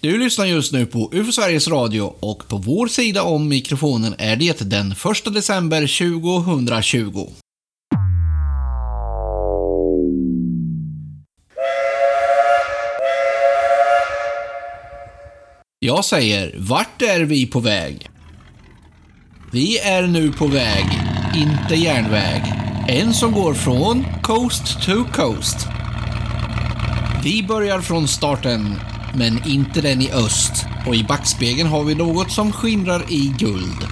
Du lyssnar just nu på UFO Sveriges Radio och på vår sida om mikrofonen är det den 1 december 2020. Jag säger, vart är vi på väg? Vi är nu på väg, inte järnväg. En som går från coast to coast. Vi börjar från starten, men inte den i öst. Och i backspegeln har vi något som skimrar i guld.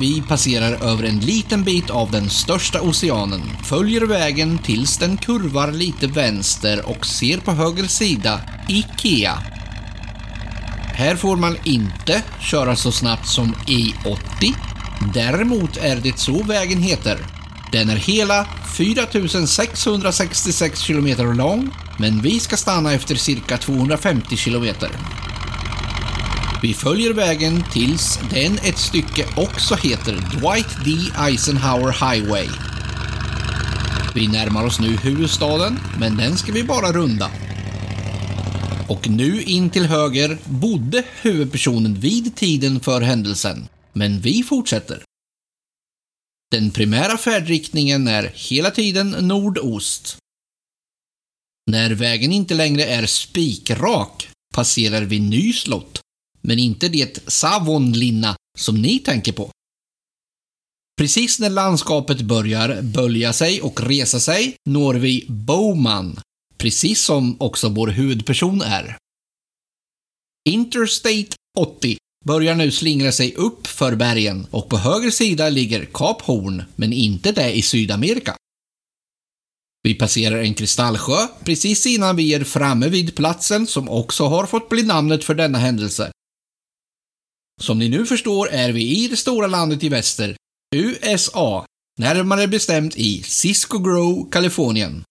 Vi passerar över en liten bit av den största oceanen, följer vägen tills den kurvar lite vänster och ser på höger sida IKEA. Här får man inte köra så snabbt som E80. Däremot är det så vägen heter. Den är hela 4666 kilometer lång, men vi ska stanna efter cirka 250 kilometer. Vi följer vägen tills den ett stycke också heter Dwight D. Eisenhower Highway. Vi närmar oss nu huvudstaden, men den ska vi bara runda. Och nu in till höger bodde huvudpersonen vid tiden för händelsen. Men vi fortsätter. Den primära färdriktningen är hela tiden nordost. När vägen inte längre är spikrak passerar vi Nyslott, men inte det Savonlinna som ni tänker på. Precis när landskapet börjar bölja sig och resa sig når vi Bowman, precis som också vår huvudperson är. Interstate 80 börjar nu slingra sig upp för bergen och på höger sida ligger Kap Horn, men inte det i Sydamerika. Vi passerar en kristallsjö precis innan vi är framme vid platsen som också har fått bli namnet för denna händelse. Som ni nu förstår är vi i det stora landet i väster, USA, närmare bestämt i Cisco Grove, Kalifornien.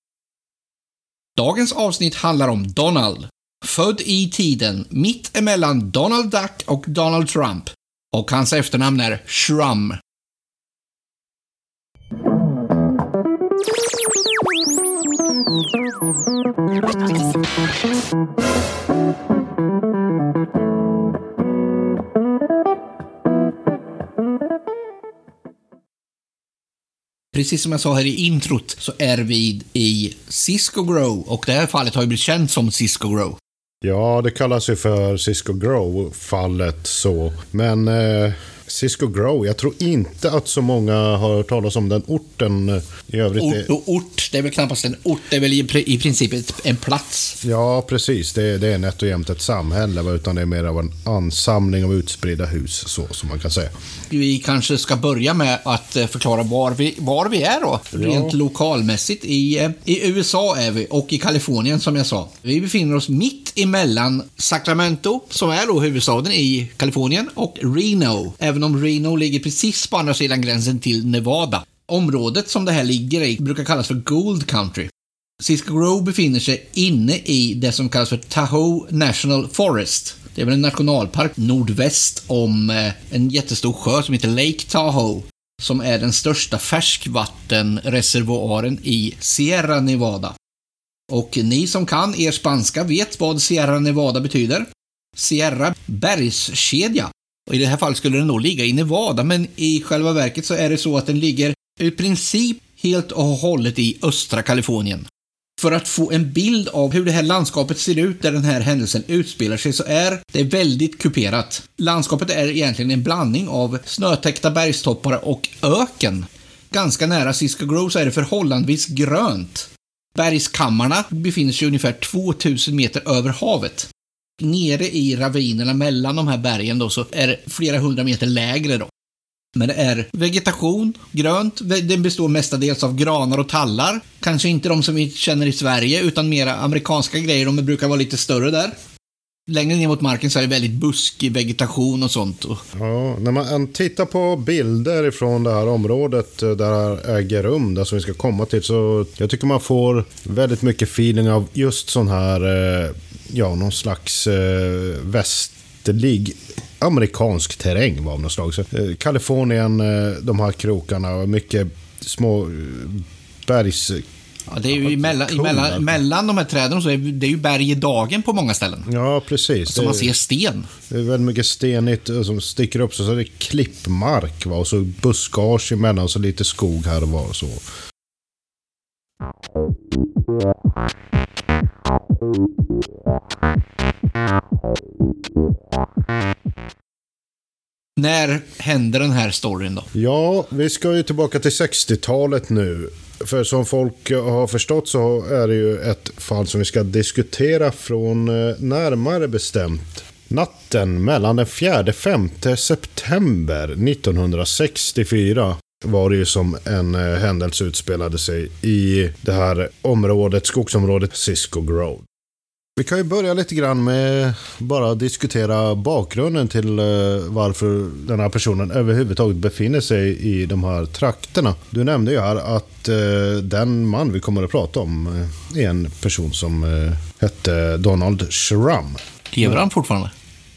Dagens avsnitt handlar om Donald, född i tiden mitt emellan Donald Duck och Donald Trump, och hans efternamn är Shrum. Precis som jag sa här i introt så är vi i Cisco Grow och det här fallet har ju blivit känt som Cisco Grow. Ja, det kallas ju för Cisco Grow, fallet så. Men eh, Cisco Grove, jag tror inte att så många har hört talas om den orten i övrigt. Ort och ort, det är väl knappast en ort, det är väl i, pri- i princip en plats. Ja, precis. Det, det är nätt och jämnt ett samhälle, utan det är mer av en ansamling av utspridda hus, så som man kan säga. Vi kanske ska börja med att eh, förklara var vi, var vi är då. Rent lokalmässigt. I, eh, I USA är vi och i Kalifornien som jag sa. Vi befinner oss mitt emellan Sacramento, som är då huvudstaden i Kalifornien, och Reno. Även om Reno ligger precis på andra sidan gränsen till Nevada. Området som det här ligger i brukar kallas för Gold Country. Cisco Grove befinner sig inne i det som kallas för Tahoe National Forest. Det är väl en nationalpark nordväst om eh, en jättestor sjö som heter Lake Tahoe. Som är den största färskvattenreservoaren i Sierra Nevada. Och ni som kan er spanska vet vad Sierra Nevada betyder. Sierra bergskedja. Och I det här fallet skulle den då ligga i Nevada, men i själva verket så är det så att den ligger i princip helt och hållet i östra Kalifornien. För att få en bild av hur det här landskapet ser ut där den här händelsen utspelar sig så är det väldigt kuperat. Landskapet är egentligen en blandning av snötäckta bergstoppar och öken. Ganska nära Cisco Grove så är det förhållandevis grönt. Bergskammarna befinner sig ungefär 2000 meter över havet. Nere i ravinerna mellan de här bergen då så är det flera hundra meter lägre då. Men det är vegetation, grönt. Den består mestadels av granar och tallar. Kanske inte de som vi känner i Sverige, utan mera amerikanska grejer. De brukar vara lite större där. Längre ner mot marken så är det väldigt buskig vegetation och sånt. Ja, när man tittar på bilder från det här området eh, där det här äger rum, där som vi ska komma till, så jag tycker man får väldigt mycket feeling av just sån här, eh, ja, någon slags eh, västerlig amerikansk terräng av något slag. Så, eh, Kalifornien, eh, de här krokarna, och mycket små eh, bergs Ja, det är ju emellan, emellan, mellan de här träden så är det är ju berg i dagen på många ställen. Ja, precis. Så man ser sten. det är väldigt mycket stenigt eh, som sticker upp. Så, så är det klippmark va? och så buskage emellan och så lite skog här och var och så. När händer den här storyn då? Ja, vi ska ju tillbaka till 60-talet nu. För som folk har förstått så är det ju ett fall som vi ska diskutera från eh, närmare bestämt natten mellan den 4-5 september 1964 var det ju som en eh, händelse utspelade sig i det här området, skogsområdet Cisco Grove. Vi kan ju börja lite grann med bara diskutera bakgrunden till eh, varför den här personen överhuvudtaget befinner sig i de här trakterna. Du nämnde ju här att eh, den man vi kommer att prata om är en person som hette Donald Schramm. Lever han fortfarande?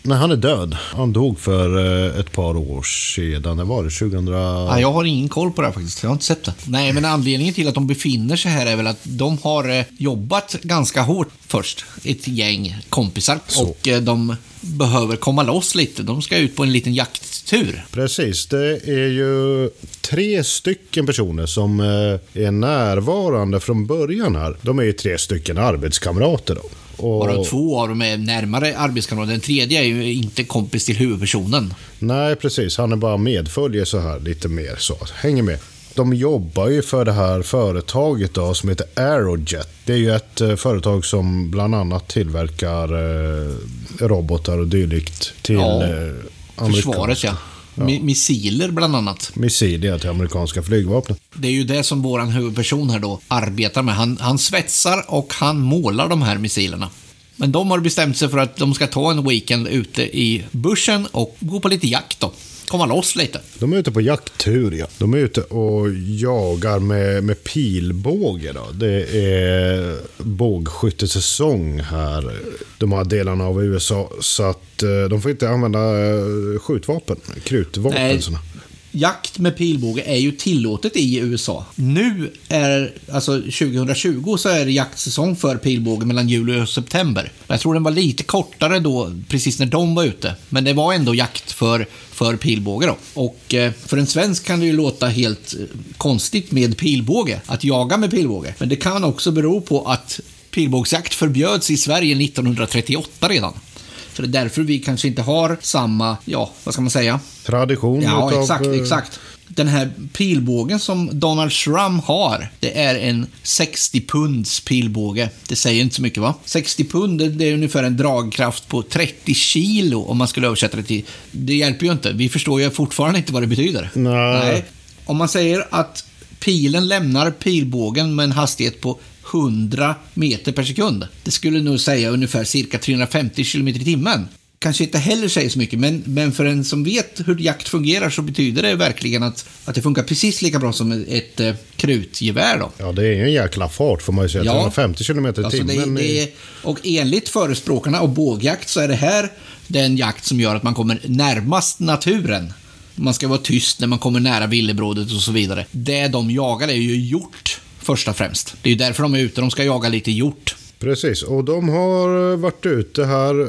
Nej, han är död. Han dog för eh, ett par år sedan. Det var det 2000... Ja, jag har ingen koll på det här faktiskt. Jag har inte sett det. Nej, men anledningen till att de befinner sig här är väl att de har eh, jobbat ganska hårt först. Ett gäng kompisar. Så. Och eh, de behöver komma loss lite. De ska ut på en liten jakttur. Precis, det är ju tre stycken personer som är närvarande från början här. De är ju tre stycken arbetskamrater då. Och, Varav två av dem är närmare arbetskamrater. Den tredje är ju inte kompis till huvudpersonen. Nej, precis. Han är bara medföljer så här lite mer så. Hänger med. De jobbar ju för det här företaget då som heter Aerojet. Det är ju ett eh, företag som bland annat tillverkar eh, robotar och dylikt till Ja, eh, Försvaret, ja. Mi- Missiler bland annat. Missiler till amerikanska flygvapnet. Det är ju det som våran huvudperson här då arbetar med. Han, han svetsar och han målar de här missilerna. Men de har bestämt sig för att de ska ta en weekend ute i bushen och gå på lite jakt då. Komma loss lite. De är ute på jakttur, ja. De är ute och jagar med, med pilbåge. Då. Det är bågskyttesäsong här, de här delarna av USA. Så att eh, de får inte använda eh, skjutvapen, krutvapen. Nej. såna. Jakt med pilbåge är ju tillåtet i USA. Nu är, alltså 2020, så är det jaktsäsong för pilbåge mellan juli och september. Jag tror den var lite kortare då, precis när de var ute. Men det var ändå jakt för, för pilbåge då. Och eh, för en svensk kan det ju låta helt eh, konstigt med pilbåge, att jaga med pilbåge. Men det kan också bero på att pilbågsjakt förbjöds i Sverige 1938 redan. Så det är därför vi kanske inte har samma, ja, vad ska man säga? Tradition Ja, utav, exakt, eh, exakt. Den här pilbågen som Donald Schramm har, det är en 60 punds pilbåge. Det säger inte så mycket va? 60 pund, det- är ungefär en dragkraft på 30 kilo om man skulle översätta det till... Det hjälper ju inte. Vi förstår ju fortfarande inte vad det betyder. Nej. Om man säger att pilen lämnar pilbågen med en hastighet på 100 meter per sekund. Det skulle nog säga ungefär cirka 350 kilometer i timmen. Kanske inte heller säger så mycket, men, men för en som vet hur jakt fungerar så betyder det verkligen att, att det funkar precis lika bra som ett, ett eh, krutgevär. Då. Ja, det är ju en jäkla fart får man ju säga. Ja. 350 km i Alltså det, timmen. det är, och enligt förespråkarna av bågjakt så är det här den jakt som gör att man kommer närmast naturen. Man ska vara tyst när man kommer nära villebrådet och så vidare. Det de jagar är ju hjort först och främst. Det är ju därför de är ute. De ska jaga lite hjort. Precis, och de har eh, varit ute här,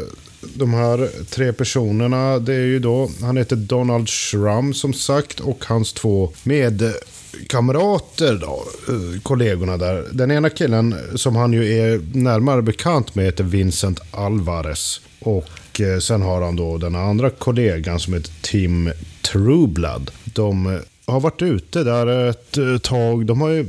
de här tre personerna. Det är ju då, han heter Donald Schramm som sagt och hans två medkamrater då, eh, kollegorna där. Den ena killen som han ju är närmare bekant med heter Vincent Alvarez. Och eh, sen har han då den andra kollegan som heter Tim Trueblood. De har varit ute där ett tag. De har ju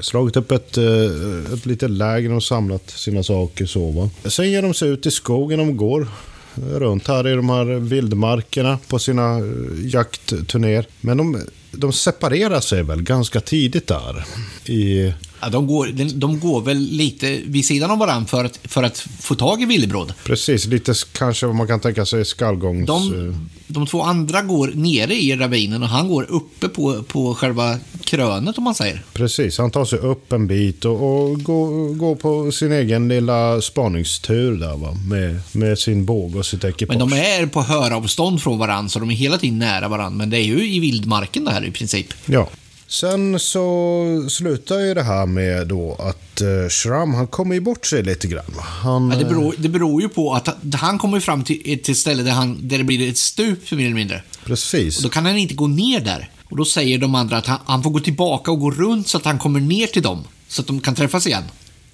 slagit upp ett, eh, ett litet läger och samlat sina saker. Så, va? Sen ger de sig ut i skogen. och går runt här i de här vildmarkerna på sina eh, jaktturnéer. Men de, de separerar sig väl ganska tidigt där. I, Ja, de, går, de, går väl lite vid sidan av varandra för att, för att få tag i villebråd. precis, lite kanske vad man kan tänka sig skallgångs... eh, De, de två andra går nere i ravinen och han går uppe på, på själva krönet om man säger. Precis, han tar sig upp en bit och, och går, går på sin egen lilla spaningstur där va. Med, med sin båge och sitt ekipage. Men de är på höravstånd från varandra så de är hela tiden nära varandra. Men det är ju i vildmarken det här i princip. Ja. Sen så slutar ju det här med då att uh, Shram, han kommer ju bort sig lite grann. Han, ja, det, beror, det beror ju på att han kommer fram till ett ställe där, han, där det blir ett stup mer eller mindre. Precis. Och då kan han inte gå ner där. Och då säger de andra att han, han får gå tillbaka och gå runt så att han kommer ner till dem. Så att de kan träffas igen.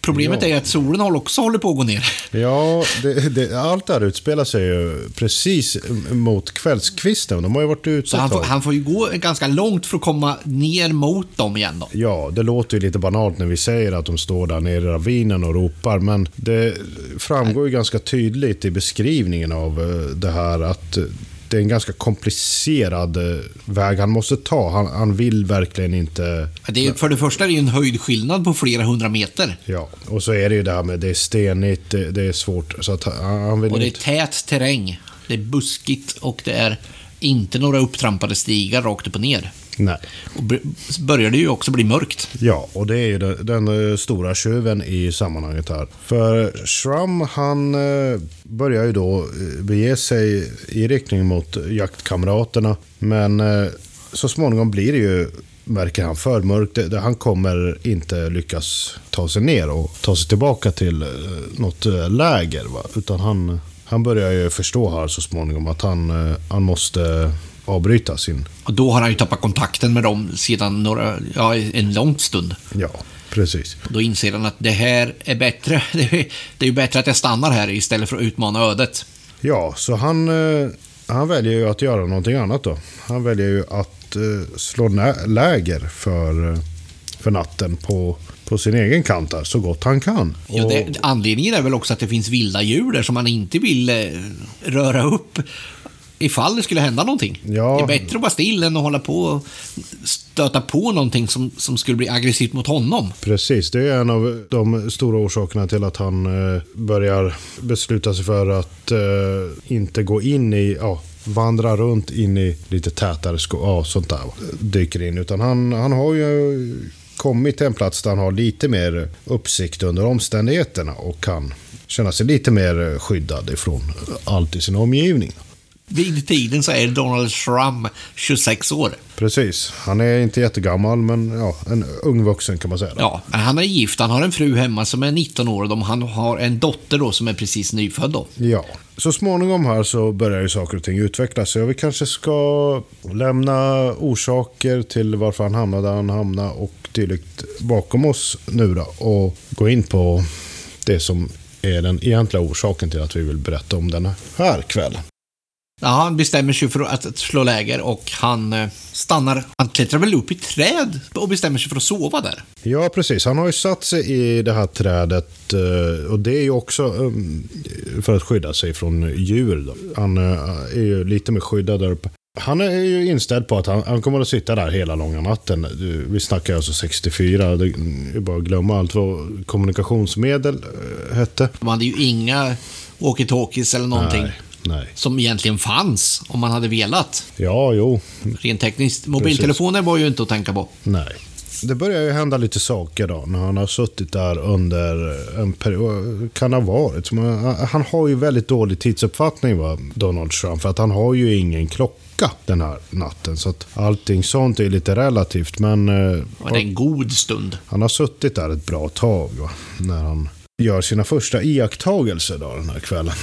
Problemet ja. är att solen också håller på att gå ner. Ja, det, det, allt det här utspelar sig ju precis mot kvällskvisten. De har ju varit ute Så han får, han får ju gå ganska långt för att komma ner mot dem igen då. Ja, det låter ju lite banalt när vi säger att de står där nere i ravinen och ropar. Men det framgår ju ganska tydligt i beskrivningen av eh, det här att det är en ganska komplicerad eh, väg han måste ta. Han, han vill verkligen inte... Det är, för det första är det en höjdskillnad på flera hundra meter. Ja, och så är det ju det här med det är stenigt, det, det är svårt. Så att han vill och det är inte... tät terräng. Det är buskigt och det är inte några upptrampade stigar rakt upp och ner. Nej. Och börjar det ju också bli mörkt. Ja, och det är ju den, den stora tjuven i sammanhanget här. För Shrum, han eh, börjar ju då eh, bege sig i riktning mot jaktkamraterna. Men eh, så småningom blir det ju märker han för mörkt. Han kommer inte lyckas ta sig ner och ta sig tillbaka till något läger. Va? Utan han, han börjar ju förstå här så småningom att han, han måste avbryta sin... Och då har han ju tappat kontakten med dem sedan några, ja, en lång stund. Ja, precis. Då inser han att det här är bättre. Det är ju bättre att jag stannar här istället för att utmana ödet. Ja, så han, eh, han väljer ju att göra någonting annat då. Han väljer ju att eh, slå läger för, eh, för natten på på sin egen kant där, så gott han kan. Ja, det, anledningen är väl också att det finns vilda djur där som man inte vill eh, röra upp ifall det skulle hända någonting. Ja. Det är bättre att vara still än att hålla på och stöta på någonting som, som skulle bli aggressivt mot honom. Precis, det är en av de stora orsakerna till att han eh, börjar besluta sig för att eh, inte gå in i, ja, vandra runt in i lite tätare skog, ja, sånt där. Dyker in, utan han, han har ju kommit till en plats där han har lite mer uppsikt under omständigheterna och kan känna sig lite mer skyddad ifrån allt i sin omgivning vid tiden så är Donald Trump 26 år. Precis. Han är inte jättegammal, men ja, en ung vuxen kan man säga. Då. Ja, han är gift. Han har en fru hemma som är 19 år och han har en dotter då som är precis nyfödd. Då. Ja. Så småningom här så börjar ju saker och ting utvecklas. Så vi kanske ska lämna orsaker till varför han hamnade där han hamnade och dylikt bakom oss nu då. Och gå in på det som är den egentliga orsaken till att vi vill berätta om den här kvällen. Ja, han bestämmer sig för att slå läger och han eh, stannar. Han klättrar väl upp i träd och bestämmer sig för att sova där. Ja, precis. Han har ju satt sig i det här trädet eh, och det är ju också um, för att skydda sig från djur. Då. Han eh, är ju lite mer skyddad där uppe. Han är ju inställd på att han, han, kommer att sitta där hela långa natten. Vi snackar alltså 64. Det är bara att glömma allt vad kommunikationsmedel hette. Man hade ju inga walkie-talkies eller någonting. Nej. Nej. Som egentligen fanns om man hade velat. Ja, jo. Rent tekniskt. Mobiltelefoner Precis. var ju inte att tänka på. Nej. Det börjar ju hända lite saker då när han har suttit där under en period. Kan ha varit. Han har ju väldigt dålig tidsuppfattning va, Donald Trump. För att han har ju ingen klocka den här natten. Så att allting sånt är lite relativt. Men... Eh, var det en god stund? Han har suttit där ett bra tag va, när han gör sina första iakttagelser då den här kvällen.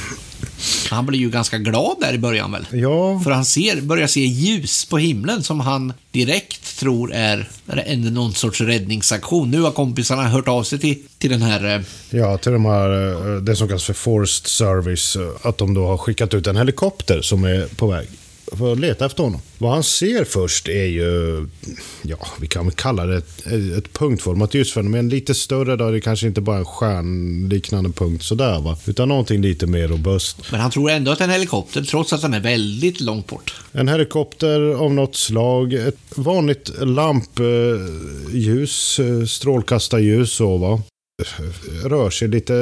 Han blir ju ganska glad där i början väl? Ja. För han ser, börjar se ljus på himlen som han direkt tror är, är någon sorts räddningsaktion. Nu har kompisarna hört av sig till, till den här... Eh, ja, till de här, eh, det som kallas för Forced Service. Eh, att de då har skickat ut en helikopter som är på väg för att leta efter honom. Vad han ser först är ju, ja, vi kan väl kalla det ett, ett punktformat ljusfenomen. Lite större då, det kanske inte bara en stjärnliknande punkt sådär va. Utan någonting lite mer robust. Men han tror ändå att det är en helikopter, trots att den är väldigt långt bort. En helikopter av något slag. Ett vanligt lampljus, strålkastarljus så va rör sig lite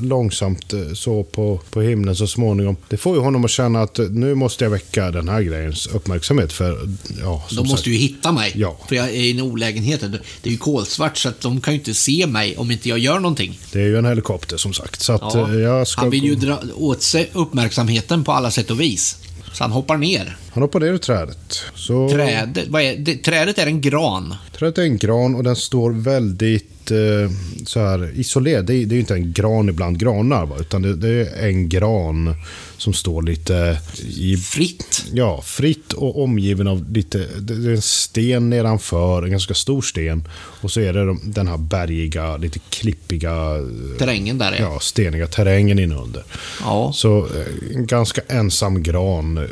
långsamt eh, så på, på himlen så småningom. Det får ju honom att känna att nu måste jag väcka den här grejens uppmärksamhet. För, ja, de måste sagt. ju hitta mig. Ja. För jag är i en olägenhet. Det är ju kolsvart så att de kan ju inte se mig om inte jag gör någonting. Det är ju en helikopter som sagt. Så ja. Eh, jag ska... Han vill ju dra åt sig uppmärksamheten på alla sätt och vis. Så han hoppar ner. Han hoppar ner i trädet. Så... Trädet, vad är, det, trädet är en gran. Trädet är en gran och den står väldigt eh, så här isolerad. Det, är- det är inte en gran ibland granar, va? utan det, det är en gran som står lite i Fritt. Ja, fritt och omgiven av lite, det är en sten nedanför, en ganska stor sten. Och så är det de- den här bergiga, lite klippiga, eh, Terrängen där är. Ja. ja, steniga terrängen inunder. ja. Så eh, en ganska ensam gran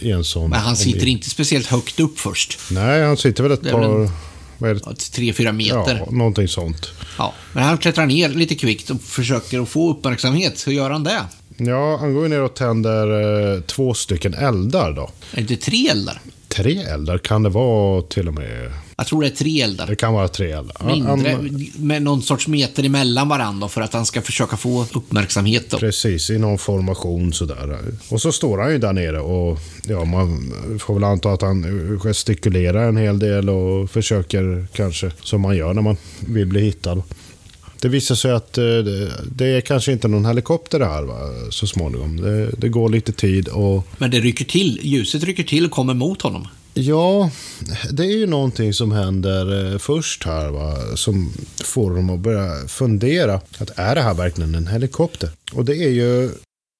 i en sån... Men han sitter omgivning. inte speciellt högt upp först. Nej, han sitter väl ett par... en- Vad är det? Tre, fyra meter. Ja, någonting sånt. Ja. Men han klättrar ner lite kvickt och försöker att få uppmärksamhet. Hur gör han det? Ja, han går ju ner och tänder eh, två stycken eldar då. Är det inte tre eldar? Tre eldar kan det vara till och med. Jag tror det är tre eldar. Det kan vara tre eldar. Mindre, han- med någon sorts meter emellan varandra för att han ska försöka få uppmärksamhet. Då. Precis, i någon formation sådär. Och så står han ju där nere och ja, man får väl anta att han gestikulerar en hel del och försöker kanske, som man gör när man vill bli hittad. Det visar sig att eh, det, det är kanske inte någon helikopter det här va, så småningom. Det, det går lite tid och Men det rycker till. Ljuset rycker till och kommer mot honom. Ja, det är ju någonting som händer eh, först här va, som får dem att börja fundera. Att är det här verkligen en helikopter? Och det är ju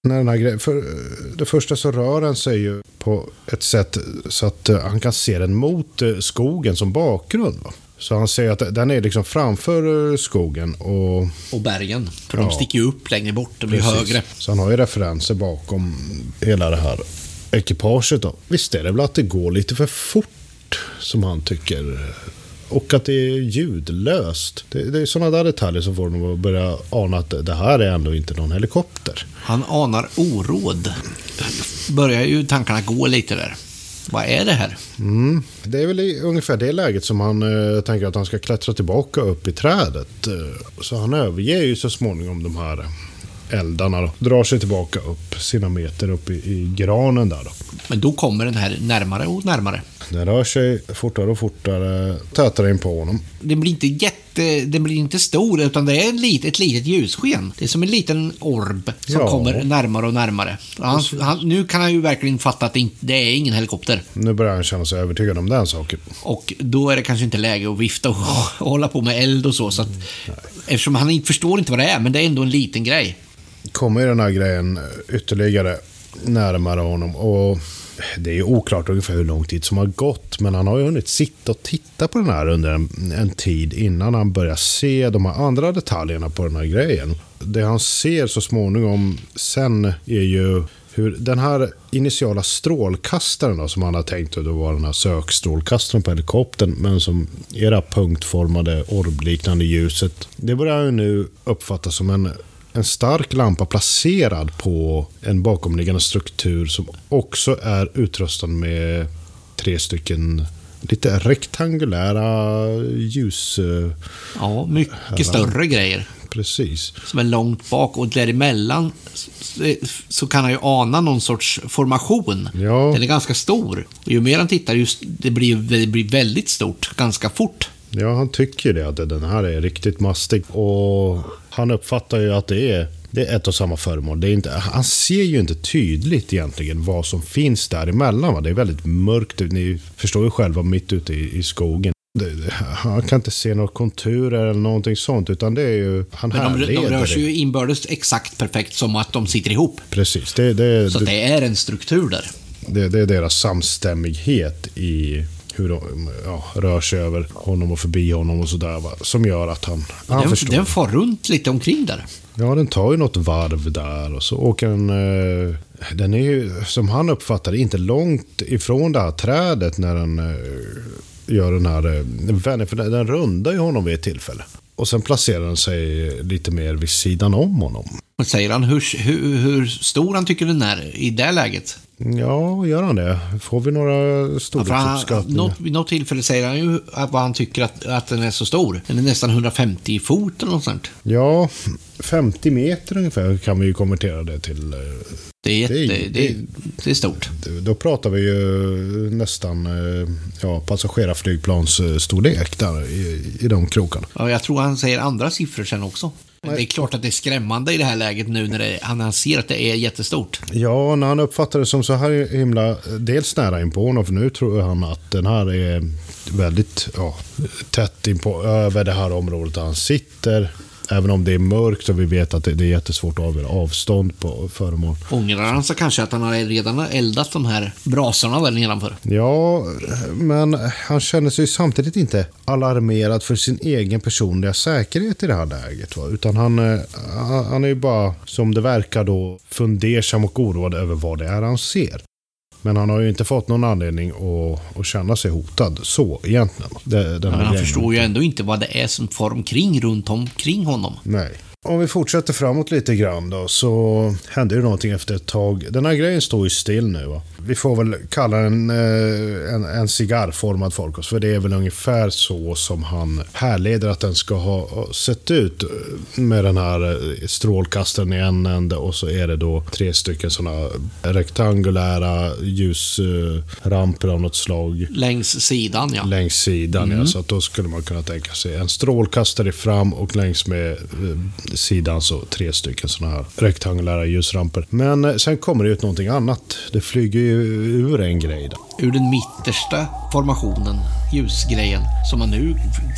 när den här grejen, för eh, det första så rör den sig ju på ett sätt så att han kan se den mot skogen som bakgrund. Va? Så han ser att den är liksom framför eh, skogen och Och bergen. För Ja. de sticker ju upp längre bort. De blir Precis. högre. Så han har ju referenser bakom hela det här ekipaget. Då. Visst är det väl att det går lite för fort, som han tycker. Och att det är ljudlöst. Det, det är sådana där detaljer som får honom att börja ana att det här är ändå inte någon helikopter. Han anar oråd. Börjar ju tankarna gå lite där. Vad är det här? Mm. Det är väl i ungefär det läget som han eh, tänker att han ska klättra tillbaka upp i trädet. Eh, så han överger ju så småningom de här eldarna då. Drar sig tillbaka upp sina meter upp i, i granen där då. Men då kommer den här närmare och närmare. Den rör sig fortare och fortare, tätare in på honom. Den blir inte jätte... Den blir inte stor, utan det är ett litet, ett litet ljussken. Det är som en liten orb som Ja. kommer närmare och närmare. Han, han, nu kan han ju verkligen fatta att det, inte, det är ingen helikopter. Nu börjar han känna sig övertygad om den saken. Och då är det kanske inte läge att vifta och, och hålla på med eld och så. så att, eftersom han inte förstår inte vad det är, men det är ändå en liten grej. Kommer den här grejen ytterligare närmare honom och det är ju oklart ungefär hur lång tid som har gått men han har ju hunnit sitta och titta på den här under en, en tid innan han börjar se de här andra detaljerna på den här grejen. Det han ser så småningom sen är ju hur den här initiala strålkastaren då, som han har tänkt att det var den här sökstrålkastaren på helikoptern men som är det här punktformade orbliknande ljuset. Det börjar ju nu uppfattas som en en stark lampa placerad på en bakomliggande struktur som också är utrustad med tre stycken lite rektangulära ljus... eh, Ja, mycket större grejer. Precis. Som är långt bak och däremellan så kan han ju ana någon sorts formation. Ja. Den är ganska stor. Och ju mer han tittar, just, det, blir, det blir väldigt stort ganska fort. Ja, han tycker det, att den här är riktigt mastig. Och han uppfattar ju att det är, det är ett och samma föremål. Det är inte, han ser ju inte tydligt egentligen vad som finns däremellan. Va? Det är väldigt mörkt. Ni förstår ju själva, mitt ute i, i skogen. Det, han kan inte se några konturer eller någonting sånt, utan det är ju... Han Men de, de rör sig ju inbördes exakt perfekt som att de sitter ihop. Precis, det, det, Så det, det är en struktur där. det, det är deras samstämmighet i hur de ja, rör sig över honom och förbi honom och sådär. Som gör att han, han Den, förstår. den far runt lite omkring där. Ja, den tar ju något varv där och så åker den... Eh, den är ju, som han uppfattar inte långt ifrån det här trädet när den eh, gör den här eh, vändningen. För den, den rundar ju honom vid ett tillfälle. Och sen placerar den sig lite mer vid sidan om honom. Säger han hur, hur, hur stor han tycker den är i det läget. Ja, gör han det? Får vi några storleksuppskattningar? vid något tillfälle säger han ju att vad han tycker att, att den är så stor. Den är nästan 150 fot eller något sånt. Ja, 50 meter ungefär kan vi ju konvertera det till. eh, Det är, jätte, Det det, är- det, det är stort. Då pratar vi ju nästan eh, ja, passagerarflygplansstorlek där i, i de krokarna. Ja, jag tror han säger andra siffror sen också. Det är klart att det är skrämmande i det här läget nu när det, han ser att det är jättestort. Ja, när han uppfattar det som så här himla, dels nära inpå honom, för nu tror han att den här är väldigt ja, tätt inpå, över det här området där han sitter. Även om det är mörkt och vi vet att det är jättesvårt att avgöra avstånd på föremål. Ångrar han sig kanske att han har redan eldat de här brasorna där nedanför? Ja, men han känner sig samtidigt inte alarmerad för sin egen personliga säkerhet i det här läget. Va? Utan han, eh, han är ju bara, som det verkar då, fundersam och oroad över vad det är han ser. Men han har ju inte fått någon anledning att, att känna sig hotad så egentligen. Det, men han förstår ju ändå inte vad det är som far omkring runt omkring honom. Nej. Om vi fortsätter framåt lite grann då så händer det någonting efter ett tag. Den här grejen står ju still nu. Va? Vi får väl kalla den eh, en, en cigarrformad folkost. För det är väl ungefär så som han härleder att den ska ha sett ut. Med den här eh, strålkastaren i en ände och så är det då tre stycken sådana rektangulära ljusramper av något slag. Längs sidan ja. Längs sidan mm. ja. Så att då skulle man kunna tänka sig en strålkastare fram och längs med eh, sidan så tre stycken sådana här rektangulära ljusramper. Men eh, sen kommer det ut någonting annat. Det flyger ju ur en grej. Då. Ur den mittersta formationen, ljusgrejen, som man nu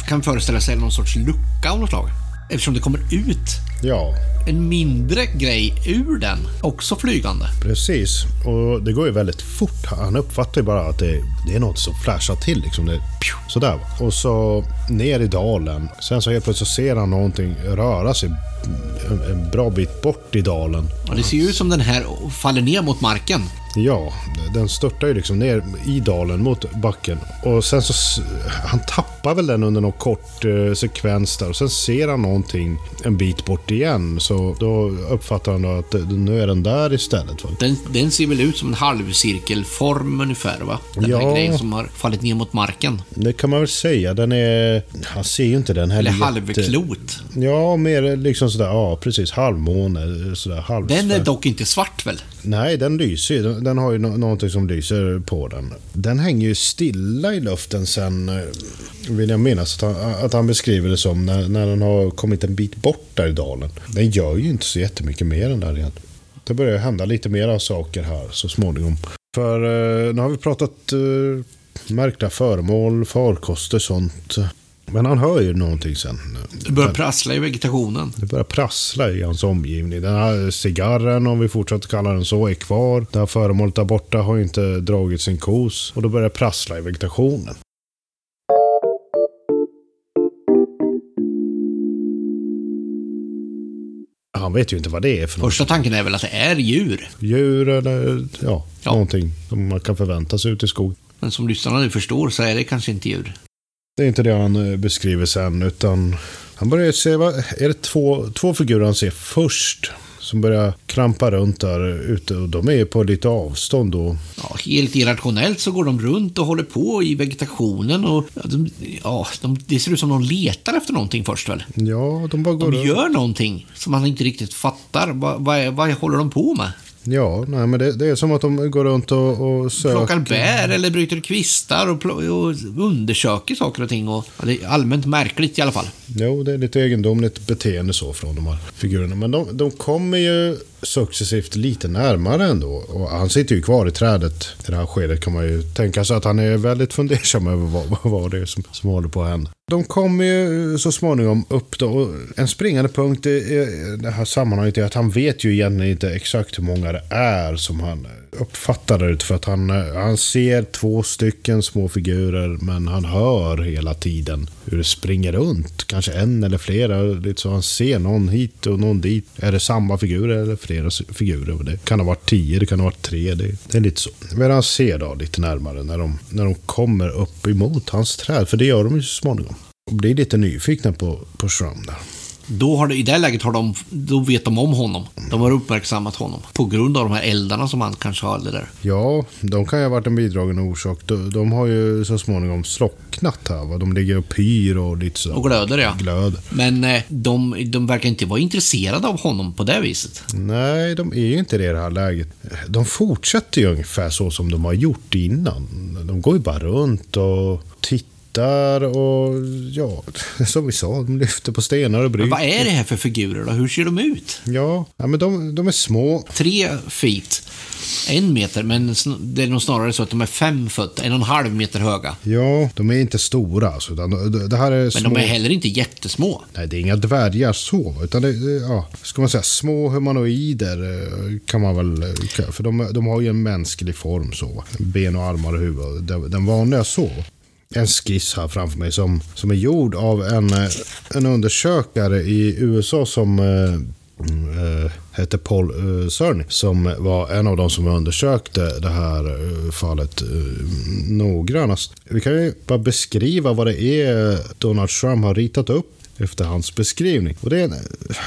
kan föreställa sig någon sorts lucka av något slag. Eftersom det kommer ut ja. en mindre grej ur den, också flygande. Precis, och det går ju väldigt fort. Han uppfattar ju bara att det, det är något som flashar till. Liksom det, sådär. Och så ner i dalen. Sen så helt plötsligt ser han någonting röra sig en bra bit bort i dalen. Ja, det ser ju ut som den här faller ner mot marken. Ja, den störtar ju liksom ner i dalen mot backen. Och sen så... Han tappar väl den under någon kort eh, sekvens där. Och sen ser han någonting en bit bort igen. Så då uppfattar han då att nu är den där istället. Va? Den, den ser väl ut som en halvcirkelform ungefär va? Den ja, här grejen som har fallit ner mot marken. Det kan man väl säga. Den är... Han ser ju inte den heller. Eller halvklot. Ja, mer liksom sådär. Ja, precis. Halvmåne. Sådär, halvsfär. Den är dock inte svart väl? Nej, den lyser ju. Den, den har ju no någonting som lyser på den. Den hänger ju stilla i luften sen, eh, vill jag minnas att han, att han beskriver det som, när, när den har kommit en bit bort där i dalen. Den gör ju inte så jättemycket mer än där igen. Det börjar hända lite mer saker här så småningom. För eh, nu har vi pratat eh, märkta föremål, farkoster, sånt. Men han hör ju någonting sen. Det börjar prassla i vegetationen. Det börjar prassla i hans omgivning. Den här cigarren, om vi fortsätter kalla den så, är kvar. Det här föremålet där borta har inte dragit sin kos. Och då börjar det prassla i vegetationen. Han vet ju inte vad det är för Första något. tanken är väl att det är djur. Djur eller ja, ja. någonting som man kan förvänta sig ute i skog. Men som lyssnarna nu förstår så är det kanske inte djur. Det är inte det han eh, beskriver sen, utan han börjar se, vad, är det två, två figurer han ser först? Som börjar krampa runt där ute och de är på lite avstånd då. Ja, helt irrationellt så går de runt och håller på i vegetationen och de, ja, de, det ser ut som de letar efter någonting först väl? Ja, de bara går De gör någonting som man inte riktigt fattar. Vad, vad, vad håller de på med? Ja, nej, men det, det, är som att de går runt och, och söker. Plockar bär eller bryter kvistar och, och undersöker saker och ting. Och, det är allmänt märkligt i alla fall. Jo, det är lite egendomligt beteende så från de här figurerna. Men de, de kommer ju successivt lite närmare ändå. Och han sitter ju kvar i trädet i det här skedet kan man ju tänka sig att han är väldigt fundersam över vad, vad det är som, som håller på att hända. De kommer ju så småningom upp då. Och en springande punkt i det här sammanhanget är att han vet ju egentligen inte exakt hur många det är som han uppfattar det. För att han, eh, han ser två stycken små figurer men han hör hela tiden hur det springer runt. Kanske en eller flera. Så han ser någon hit och någon dit. Är det samma figurer eller flera figurer? Det kan ha varit tio, det kan ha varit tre. Det, det är lite så. Men han ser då lite närmare när de, när de kommer upp emot hans träd. För det gör de ju så småningom. Och blir lite nyfikna på, på Shrum där. Då har det, I det läget har de, då vet de om honom. De har uppmärksammat honom. På grund av de här eldarna som han kanske har där. Ja, de kan ju ha varit en bidragande orsak. De, de har ju så småningom slocknat här. Va? De ligger och pyr och lite så. Och glöder ja. Glöd. Men eh, de, de verkar inte vara intresserade av honom på det viset. Nej, de är ju inte det i det här läget. De fortsätter ju ungefär så som de har gjort innan. De går ju bara runt och tittar där och ja, som vi sa, de lyfter på stenar och Men bryter. vad är det här för figurer då? Hur ser de ut? Ja, ja men de, de är små. Tre feet, en meter, men det är nog snarare så att de är fem fot, en och en halv meter höga. Ja, de är inte stora alltså, utan det- här är Men små. de är heller inte jättesmå. Nej, det är inga dvärgar så, utan det är, ja, ska man säga, små humanoider eh, kan man väl, eh, för de, de har ju en mänsklig form så. Ben och armar och huvud, den vanliga så. En skiss här framför mig som, som är gjord av en, eh, en undersökare i USA som äh, hette Paul eh, Cerny, som var en av de som undersökte det här fallet eh, noggrannast. Vi kan ju bara beskriva vad det är Donald Trump har ritat upp efter hans beskrivning. Och det är en,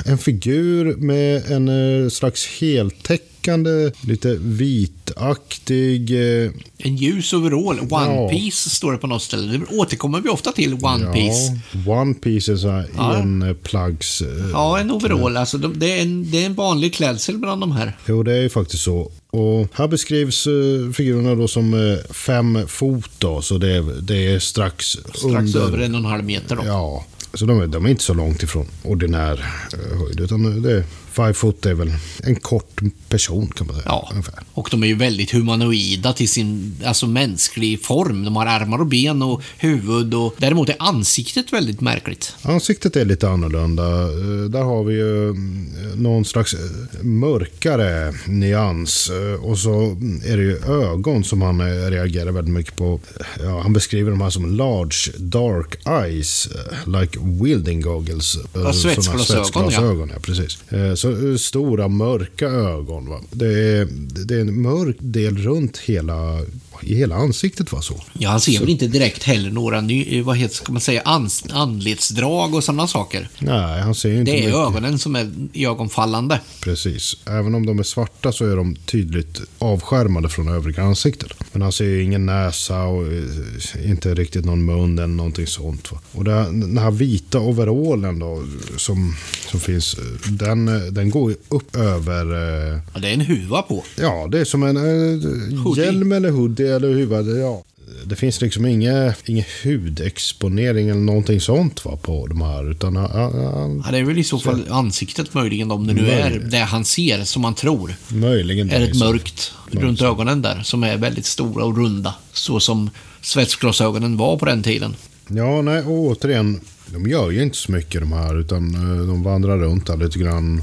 en figur med en eh, slags heltäckande, lite vitaktig... Eh, En ljus overall, One Ja. Piece står det på något ställe. Det återkommer vi ofta till, One Piece. Ja, One Piece är så här Ja. enplaggs... Eh, Ja, en overall. Alltså, de, det, är en, det är en vanlig klädsel bland de här. Jo, det är ju faktiskt så. Och här beskrivs figurerna då som fem fot då, så det är, det är strax, Strax under... över en och en halv meter. Då. Ja, så de är, de är inte så långt ifrån ordinär eh, höjd, utan det five foot är väl en kort person kan man säga. Ja, Ungefär. och de är ju väldigt humanoida till sin alltså mänsklig form. De har armar och ben och huvud och däremot är ansiktet väldigt märkligt. Ansiktet är lite annorlunda. Eh, Där har vi ju mm, någon slags eh, mörkare nyans. Eh, Och så är det ju ögon som han eh, reagerar väldigt mycket på. Ja, han beskriver de här som large dark eyes, eh, like wielding goggles. Eh, Ja, svetsglasögon, svetsglasögon, ja. precis. Så stora mörka ögon. Va? Det, är, det är en mörk del runt hela, i hela ansiktet. Va? Så. Ja, han ser väl inte direkt heller några ny, vad heter, ska man säga, ans, anletsdrag och sådana saker. Nej, han ser inte Det är mycket. ögonen som är iögonfallande. Precis. Även om de är svarta så är de tydligt avskärmade från övriga ansiktet. Men han ser ju ingen näsa och eh, inte riktigt någon mun eller någonting sånt. Va? Och det, den här vita overallen då som, som finns, eh, den, eh, den går ju upp över... eh, Ja, det är en huva på. Ja, det är som en eh, hjälm eller hoodie eller huvud. Ja. Det finns liksom ingen, ingen hudexponering eller någonting sånt va, på de här. Utan han, han, Ja, det är väl i så fall ansiktet möjligen, om det nu är det han ser, som man tror. möjligen är det ett mörkt runt ögonen där, som är väldigt stora och runda. Så som svetsglasögonen var på den tiden. Ja, nej, och återigen, de gör ju inte så mycket de här, utan eh, de vandrar runt där lite grann.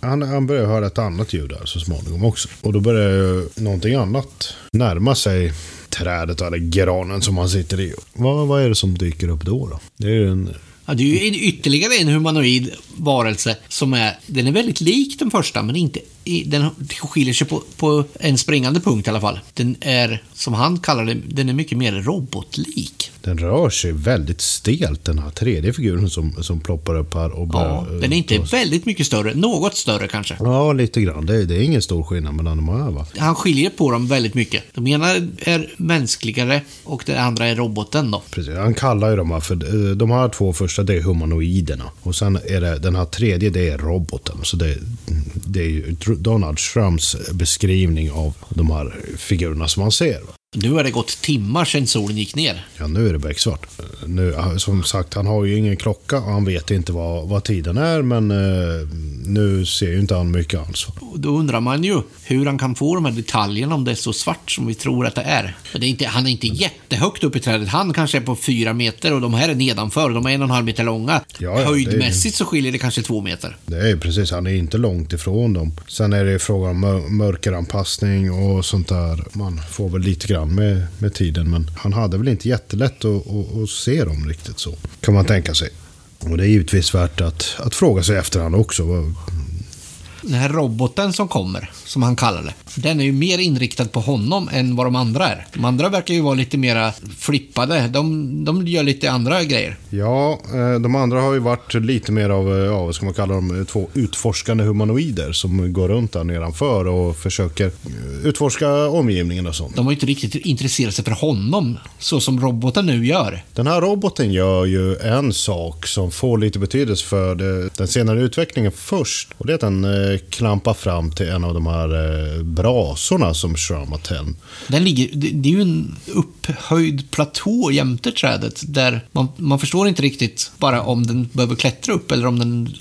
Han, han börjar höra ett annat ljud där så småningom också. Och då börjar ju någonting annat närma sig trädet eller granen som han sitter i. Vad, vad är det som dyker upp då? då? Det är ju en... Ja, det är ju ytterligare en humanoid varelse som är, den är väldigt lik den första, men inte, i, den skiljer sig på, på en springande punkt i alla fall. Den är, som han kallar det, den är mycket mer robotlik. Den rör sig väldigt stelt, den här tredje figuren som, som ploppar upp här. Och Ja, den är inte ta- väldigt mycket större, något större kanske. Ja, lite grann. Det, det är ingen stor skillnad mellan de här va? Han skiljer på dem väldigt mycket. De ena är mänskligare och det andra är roboten då. Precis, han kallar ju dem här för eh, de här två första det är humanoiderna. Och sen är det den här tredje det är roboten. Så det, det är ju Donald Trumps beskrivning av de här figurerna som man ser. va. Nu har det gått timmar sedan solen gick ner. Ja, nu är det becksvart. Nu, som sagt, han har ju ingen klocka och han vet inte vad, vad tiden är. Men eh, nu ser ju inte han mycket alls. då undrar man ju hur han kan få de här detaljerna om det är så svart som vi tror att det är. Det är inte, han är inte jättehögt upp i trädet. Han kanske är på fyra meter och de här är nedanför. De är en och en halv meter långa. Ja, ja, Höjdmässigt så skiljer det kanske två meter. Det är precis, han är inte långt ifrån dem. Sen är det frågan om mör- mörkeranpassning och sånt där. Man får väl lite grann med, med tiden, men han hade väl inte jättelätt att, att, att se dem riktigt så. Kan man tänka sig. Och det är givetvis värt att, att fråga sig efterhand också. Vad- den här roboten som kommer, som han kallar det, den är ju mer inriktad på honom än vad de andra är. De andra verkar ju vara lite mera flippade. De, de gör lite andra grejer. Ja, eh, de andra har ju varit lite mer av, eh, ja, vad ska man kalla dem, eh, två utforskande humanoider som går runt där nedanför och försöker utforska omgivningen och sånt. De har ju inte riktigt intresserat sig för honom, så som roboten nu gör. Den här roboten gör ju en sak som får lite betydelse för den senare utvecklingen först. Och det är att den klampa fram till en av de här eh, brasorna som Shram har tänt. Den ligger, det, är ju en upphöjd platå jämte trädet där man, man förstår inte riktigt bara om den behöver klättra upp eller om den,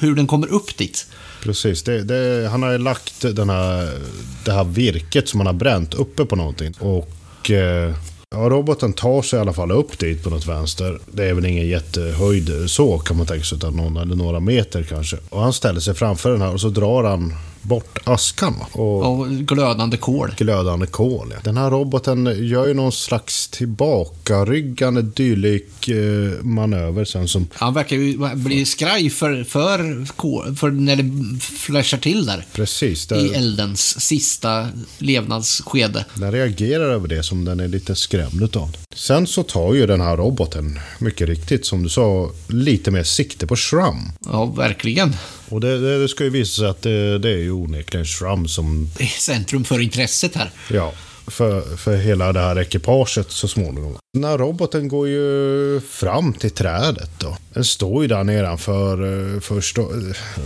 hur den kommer upp dit. Precis, det, det, han har ju lagt den här, det här virket som han har bränt uppe på någonting. Och eh, ja, roboten tar sig i alla fall upp dit på något vänster. Det är väl ingen jättehöjd så kan man tänka sig, utan någon eller några meter kanske. Och han ställer sig framför den här och så drar han bort askan. va? Och Och glödande kol. glödande kol. Ja. Den här roboten gör ju någon slags tillbakaryggande dylik eh, manöver sen som... Han verkar ju bli skraj för, för, kol- för när det flashar till där. Precis, I där, eldens sista levnadsskede. den reagerar över det som den är lite skrämd utav. Sen så tar ju den här roboten, mycket riktigt som du sa, lite mer sikte på Shrum. Ja, verkligen. Och det, det, det ska ju visa sig att det, det är ju onekligen Shrum som, centrum för intresset här. ja, för, för hela det här ekipaget så småningom. Den här roboten går ju fram till trädet då. Den står ju där nedanför eh, först. Eh,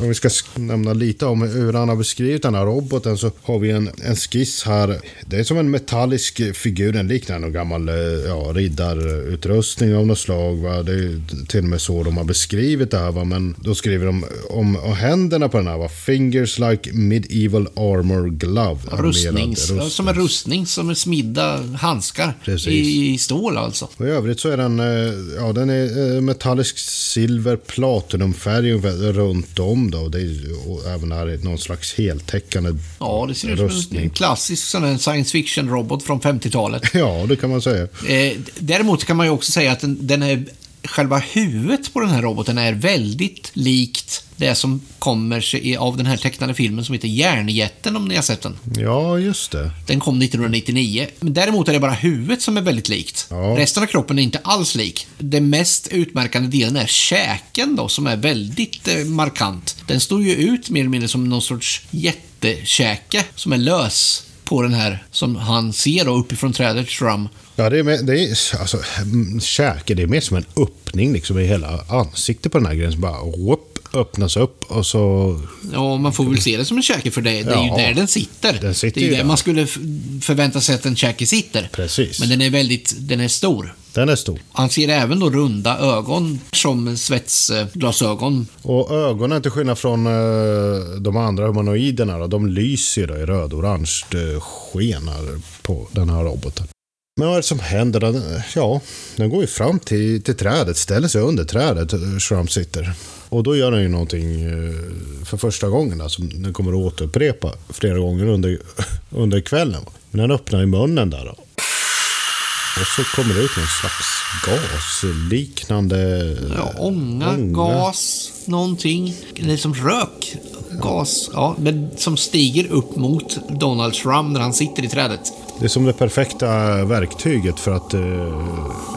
Om vi ska sk- nämna lite om hur han har beskrivit den här roboten så har vi en, en skiss här. Det är som en metallisk figur. Den liknar någon gammal eh, ja, riddarutrustning av något slag. Va? Det är till och med så de har beskrivit det här. Va? Men då skriver de om händerna på den här. Va? Fingers like medieval armor glove. Rustnings, rustning. Som en rustning, som är smidda handskar. Precis. I, I stål alltså. Och I övrigt så är den, eh, ja, den är eh, metallisk silver platinumfärg runt om då. Det är, och även här är någon slags heltäckande. Ja, det ser ut som en klassisk sån här science fiction-robot från 50-talet. Ja, det kan man säga. Eh, däremot kan man ju också säga att den, den är, själva huvudet på den här roboten är väldigt likt det som kommer sig av den här tecknade filmen som heter Järnjätten, om ni har sett den. Ja, just det. Den kom 1999. Men däremot är det bara huvudet som är väldigt likt. Ja. Resten av kroppen är inte alls lik. Den mest utmärkande delen är käken då, som är väldigt eh, markant. Den står ju ut mer eller mindre som någon sorts jättekäke som är lös på den här som han ser då uppifrån trädet, Shrum. Ja, det är, med, det är alltså, mm, käke, det är mer som en öppning liksom i hela ansiktet på den här grejen. Som bara whoop, öppnas upp och så... Ja, man får väl se det som en käke för det, det är ju Ja. där den sitter. Den sitter det är ju där där. man skulle förvänta sig att en käke sitter. Precis. Men den är väldigt, den är stor. Den är stor. Han ser även då runda ögon som svetsglasögon. Och ögonen, till skillnad från eh, de andra humanoiderna, de lyser i röd-orange eh, sken på den här roboten. Men vad är det som händer? Den, ja, den går ju fram till, till trädet, ställer sig under trädet, eh, Shrum sitter. Och då gör den ju någonting eh, för första gången, alltså, den kommer att återupprepa flera gånger under, under kvällen. Men den öppnar ju munnen där då. Och så kommer det ut någon slags gasliknande... Ja, ånga, gas, någonting. Det är som rök. Gas, ja, men som stiger upp mot Donald Trump när han sitter i trädet. Det är som det perfekta verktyget för att eh,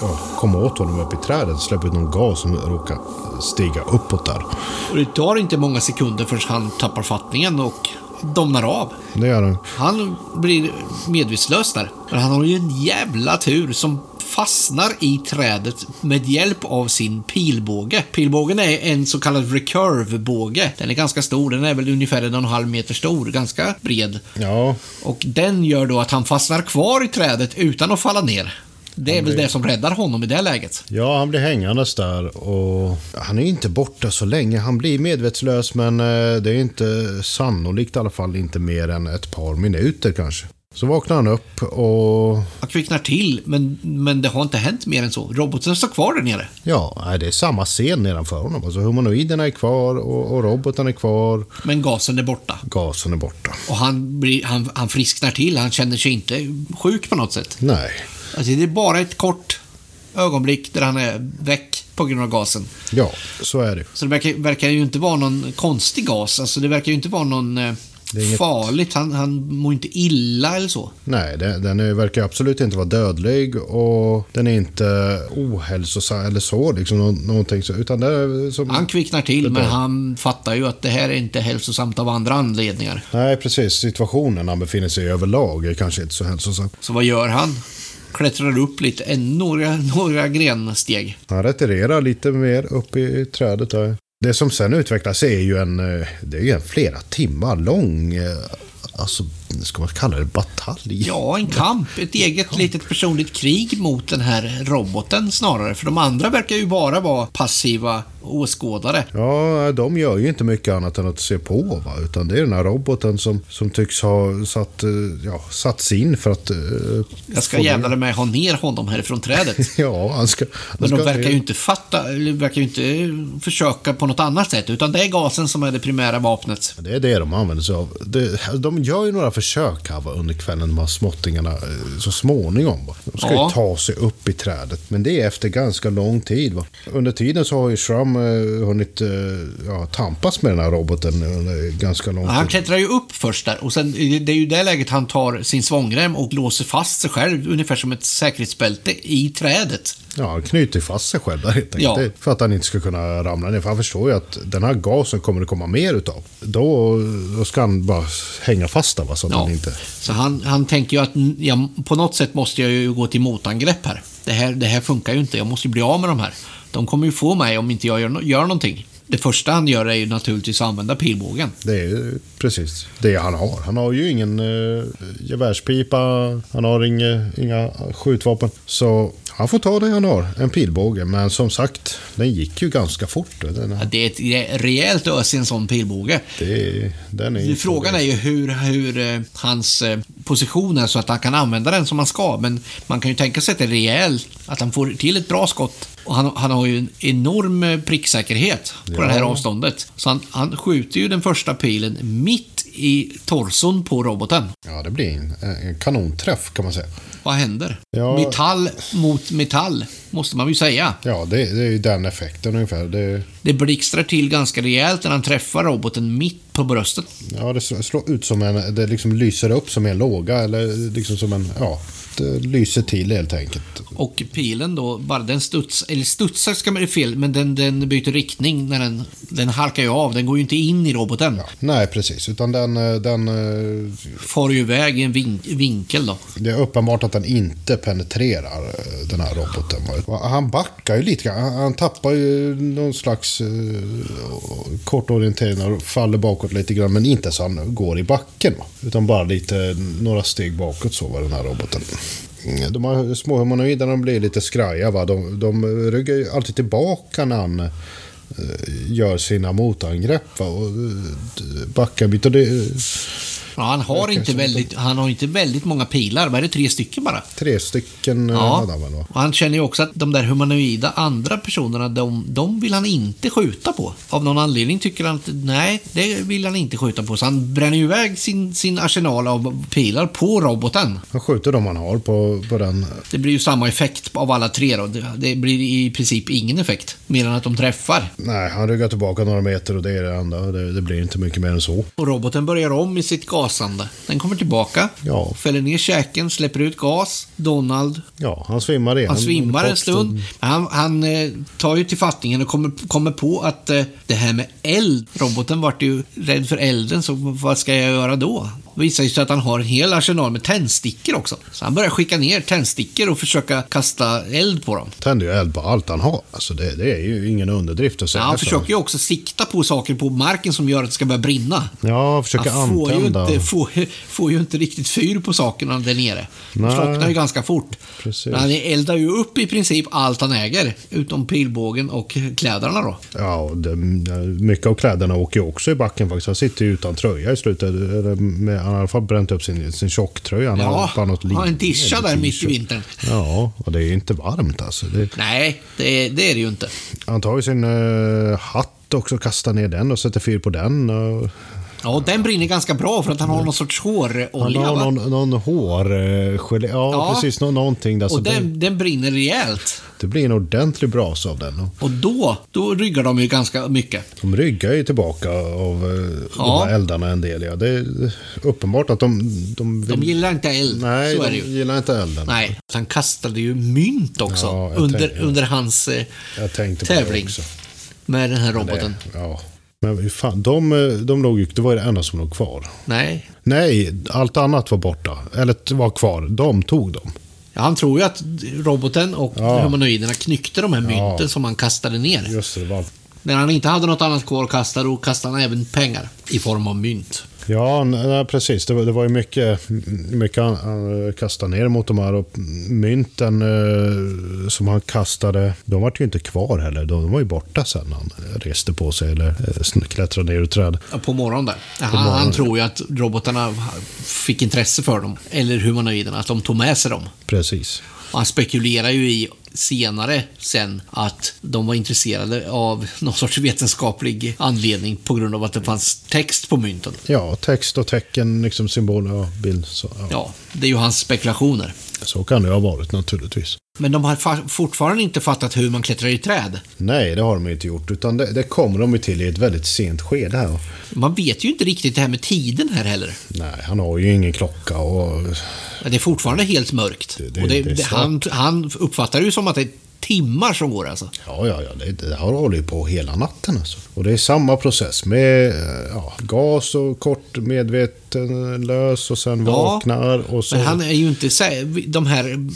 ja, komma åt honom upp i trädet. Släppa ut någon gas som råkar stiga uppåt där. Och det tar inte många sekunder förrän han tappar fattningen och domnar av. Det gör han. Han blir medvetslös där. Men han har ju en jävla tur som fastnar i trädet med hjälp av sin pilbåge. Pilbågen är en så kallad recurve-båge. Den är ganska stor, den är väl ungefär en och en halv meter stor, ganska bred. Ja, Och den gör då att han fastnar kvar i trädet utan att falla ner. Det är väl det som räddar honom i det läget. ja, han blir hängandes där och han är inte borta så länge. Han blir medvetslös men eh, det är inte sannolikt i alla fall inte mer än ett par minuter kanske. Så vaknar han upp och Han kvicknar till, men, men det har inte hänt mer än så. Roboten står kvar där nere. ja, det är samma scen nedanför honom. Alltså humanoiderna är kvar och, och roboten är kvar. Men gasen är borta. Gasen är borta. Och han, blir, han, han frisknar till. Han känner sig inte sjuk på något sätt. Nej, Alltså, det är bara ett kort ögonblick där han är väck på grund av gasen. ja, så är det. Så det verkar, verkar ju inte vara någon konstig gas. Alltså, det verkar ju inte vara någon eh, inget- farligt. Han, han mår inte illa eller så. Nej, den är, verkar absolut inte vara dödlig och den är inte ohälsosam eller så. Liksom, nå- någonting så, utan det som... Han kvicknar till, men han fattar ju att det här är inte hälsosamt av andra anledningar. Nej, precis. Situationen han befinner sig i överlag är kanske inte så hälsosam. Så vad gör han? Klättrar upp lite, en, några, några grensteg. Han retirerar lite mer upp i trädet där. Det som sen utvecklas är ju en, eh, det är ju en flera timmar lång, eh, alltså, ska man kalla det batalj? Ja, en kamp. Ett eget litet personligt krig mot den här roboten snarare. För de andra verkar ju bara vara passiva åskådare. Ja, de gör ju inte mycket annat än att se på. Va? Utan det är den här roboten som, som tycks ha satt, eh, ja, satts in för att... Uh, Jag ska jävla med ha ner honom härifrån trädet. ja, han ska... Han Men ska de verkar ju inte fatta, eller verkar ju inte försöka på något annat sätt. Utan det är gasen som är det primära vapnet. Det är det de använder sig av. Det, de gör ju några försök här va, under kvällen, de här småttingarna, eh, så småningom. Va. De ska Ja. ju ta sig upp i trädet, men det är efter ganska lång tid. Va. Under tiden så har ju Shrum eh, hunnit eh, ja, tampas med den här roboten under ganska lång Ja, Han tid. klättrar ju upp först där och sen, det är ju det läget han tar sin svångrem och låser fast sig själv ungefär som ett säkerhetsbälte i trädet. Ja, han knyter fast sig själv där helt enkelt. Ja. För att han inte ska kunna ramla ner. För han förstår ju att den här gasen kommer det komma mer utav. Då, då ska han bara hänga fast där va, så att Ja. han inte... Så han, han tänker ju att ja, på något sätt måste jag ju gå till motangrepp här. Det, här. det här funkar ju inte, jag måste ju bli av med de här. De kommer ju få mig om inte jag gör, gör någonting. Det första han gör är ju naturligtvis att använda pilbågen. Det är ju precis det han har. Han har ju ingen uh, gevärspipa, han har inga, inga skjutvapen. Så han får ta det han har, en pilbåge. Men som sagt, den gick ju ganska fort. Den, Ja, Det är ett re- rejält ös i en sån pilbåge. det, den är Frågan är ju hur, hur eh, hans eh, position är så att han kan använda den som han ska. Men man kan ju tänka sig att det är rejält, att han får till ett bra skott. Och han, han har ju en enorm eh, pricksäkerhet på Ja. det här avståndet. Så han, han skjuter ju den första pilen mitt i torson på roboten. Ja, det blir en, en kanonträff kan man säga. Vad händer? Ja. Metall mot metall, måste man ju säga. Ja, det, det är ju den effekten ungefär. Det, Det blixtrar till ganska rejält när han träffar roboten mitt på bröstet. ja, det slår ut som en... Det liksom lyser upp som en låga eller liksom som en... Ja, lyser till helt enkelt. Och pilen då, bara den studs, eller studsar ska man det fel, men den, den byter riktning när den, den halkar ju av. Den går ju inte in i roboten. Ja, nej, precis. Utan den, eh, den... eh, Far ju iväg i en vin, vinkel då. Det är uppenbart att den inte penetrerar eh, den här roboten. Han backar ju lite grann. Han, tappar ju någon slags eh, kort orientering och faller bakåt lite grann. Men inte så han går i backen. Utan bara lite, några steg bakåt så var den här roboten. Mm, de här små humanoiderna blir lite skraja. Va? De, de ryggar ju alltid tillbaka när han eh, gör sina motangrepp. Va? Och eh, backar bit. Och det, Ja, han, har inte väldigt, han har inte väldigt många pilar. Vad är det? Tre stycken bara? tre stycken eh, Ja. hade han väl, va? Och han känner ju också att de där humanoida andra personerna, de, de vill han inte skjuta på. Av någon anledning tycker han att nej, det vill han inte skjuta på. Så han bränner ju iväg sin, sin arsenal av pilar på roboten. Han skjuter de han har på, på den. Det blir ju samma effekt av alla tre då. Det, det blir i princip ingen effekt. Mer än att de träffar. Nej, han ryggar tillbaka några meter och det är det enda. Det, det blir inte mycket mer än så. Och roboten börjar om i sitt gasande. Den kommer tillbaka. Ja. Fäller ner käken, släpper ut gas. Donald Ja, han svimmar igen. Han svimmar en stund. Han, han eh, tar ju till fattningen och kommer, kommer på att eh, det här med eld. Roboten vart ju rädd för elden, så vad ska jag göra då? Det visar sig att han har en hel arsenal med tändstickor också. Så han börjar skicka ner tändstickor och försöka kasta eld på dem. Tänder ju eld på allt han har. Alltså det, det är ju ingen underdrift att Ja, säga han så. försöker ju också sikta på saker på marken som gör att det ska börja brinna. Ja, han försöker Han får ju, antända. inte, får, får ju inte riktigt fyr på sakerna där nere. Nej. slocknar ju ganska fort. Precis. Men han eldar ju upp i princip allt han äger. Utom pilbågen och kläderna då. Ja, det, mycket av kläderna åker ju också i backen faktiskt. Han sitter ju utan tröja i slutet. Med, han har i alla fall bränt upp sin, sin tjocktröja. Han har Ja, bara något har en tischa där mitt i vintern. Ja, och det är ju inte varmt alltså. Det, Nej, det är, det är det ju inte. han tar ju sin eh, hatt också, kastar ner den och sätter fyr på den. Och Ja, den brinner ganska bra för att han har någon sorts han hårolja. har va? någon, någon hårgelé. Ja, Ja. precis. Nå, någonting där. Och det, den, den brinner rejält. det blir en ordentlig brasa av den. Och då, då ryggar de ju ganska mycket. de ryggar ju tillbaka av eh, Ja. de här eldarna en del. Ja. Det är uppenbart att de... De, vill, De gillar inte eld, Nej, så är de det ju. gillar inte elden. Nej, han kastade ju mynt också Ja, under, tänkte- under hans eh, Jag tävling med den här roboten. Det, ja. Men hur fan, de, eh, de låg ju, det var ju det enda som låg kvar. Nej, Nej, allt annat var borta. Eller var kvar. De tog dem. ja, han tror ju att roboten och Ja. humanoiderna knyckte de här mynten Ja. som han kastade ner. Just det, det var När han inte hade något annat kvar att kasta, då kastade han även pengar i form av mynt. Ja, nej, precis. Det var, det var ju mycket, mycket han, kastade ner mot de här. Och mynten eh, som han kastade, de var ju inte kvar heller. De var ju borta sen han reste på sig eller eh, klättrade ner ur träd. På morgonen där. Han, han tror ju att robotarna fick intresse för dem. Eller humanoiderna, att de tog med sig dem. Precis. Och han spekulerar ju i senare sen att de var intresserade av någon sorts vetenskaplig anledning på grund av att det fanns text på mynten. Ja, text och tecken, liksom symboler och bild. Så, ja. Ja, det är ju hans spekulationer. så kan det ha varit naturligtvis. Men de har fa- fortfarande inte fattat hur man klättrar i träd. Nej, det har de inte gjort. Utan det, det kommer de ju till i ett väldigt sent skede här. Man vet ju inte riktigt det här med tiden här heller. Nej, han har ju ingen klocka och... Det är fortfarande helt mörkt. Det- det, han, han uppfattar det ju som att det är timmar som går alltså. Ja, ja, ja. Det, det har hållit på hela natten alltså. Och det är samma process med eh, ja, gas och kort medvetenlös och sen Ja, vaknar och så... Men han är ju inte de här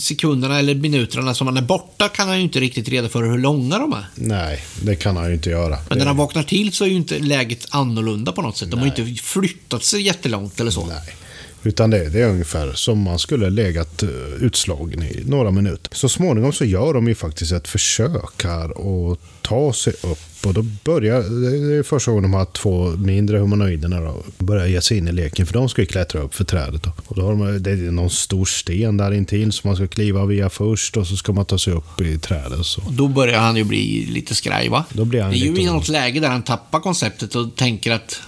sekunderna eller minuterna som han är borta kan han ju inte riktigt reda för hur långa de är. Nej, det kan han ju inte göra. Men när han vaknar till så är ju inte läget annorlunda på något sätt. De har ju inte flyttat sig jättelångt eller så. Nej. Utan det, det är ungefär som man skulle legat uh, utslagen i några minuter. Så småningom så gör de ju faktiskt ett försök här och ta sig upp. Och då börjar, det är första gången de här två mindre humanoiderna då, börjar ge sig in i leken. För de ska ju klättra upp för trädet. Då. Och då har de, det är någon stor sten där intill som man ska kliva via först. Och så ska man ta sig upp i trädet. Så. Och då börjar han ju bli lite skraj va? Då blir han det är ju i något läge där han tappar konceptet och tänker att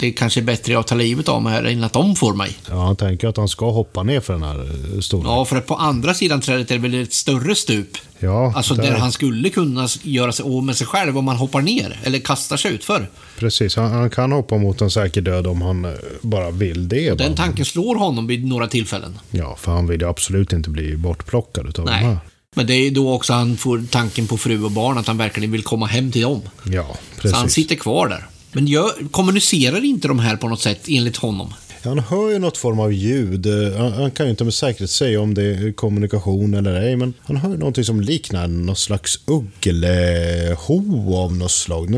det kanske är bättre att ta livet av mig här än att de får mig. Ja, han tänker att han ska hoppa ner för den här eh, stora. Ja, för att på andra sidan trädet är det väl ett större stup. Ja, Alltså där- där han skulle kunna göra sig av med sig själv om man hoppar ner eller kastar sig utför. Precis, han, han kan hoppa mot en säker död om han eh, bara vill det. Den va? tanken slår honom vid några tillfällen. Ja, för han vill ju absolut inte bli bortplockad utav de Nej. här. Men det är då också han får tanken på fru och barn, att han verkligen vill komma hem till dem. Ja, Så han precis. sitter kvar där. Men gör, kommunicerar inte de här på något sätt enligt honom? Han hör ju något form av ljud. Eh, Han, han kan ju inte med säkerhet säga om det är kommunikation eller ej, men han hör ju någonting som liknar något slags uggleho av något slag.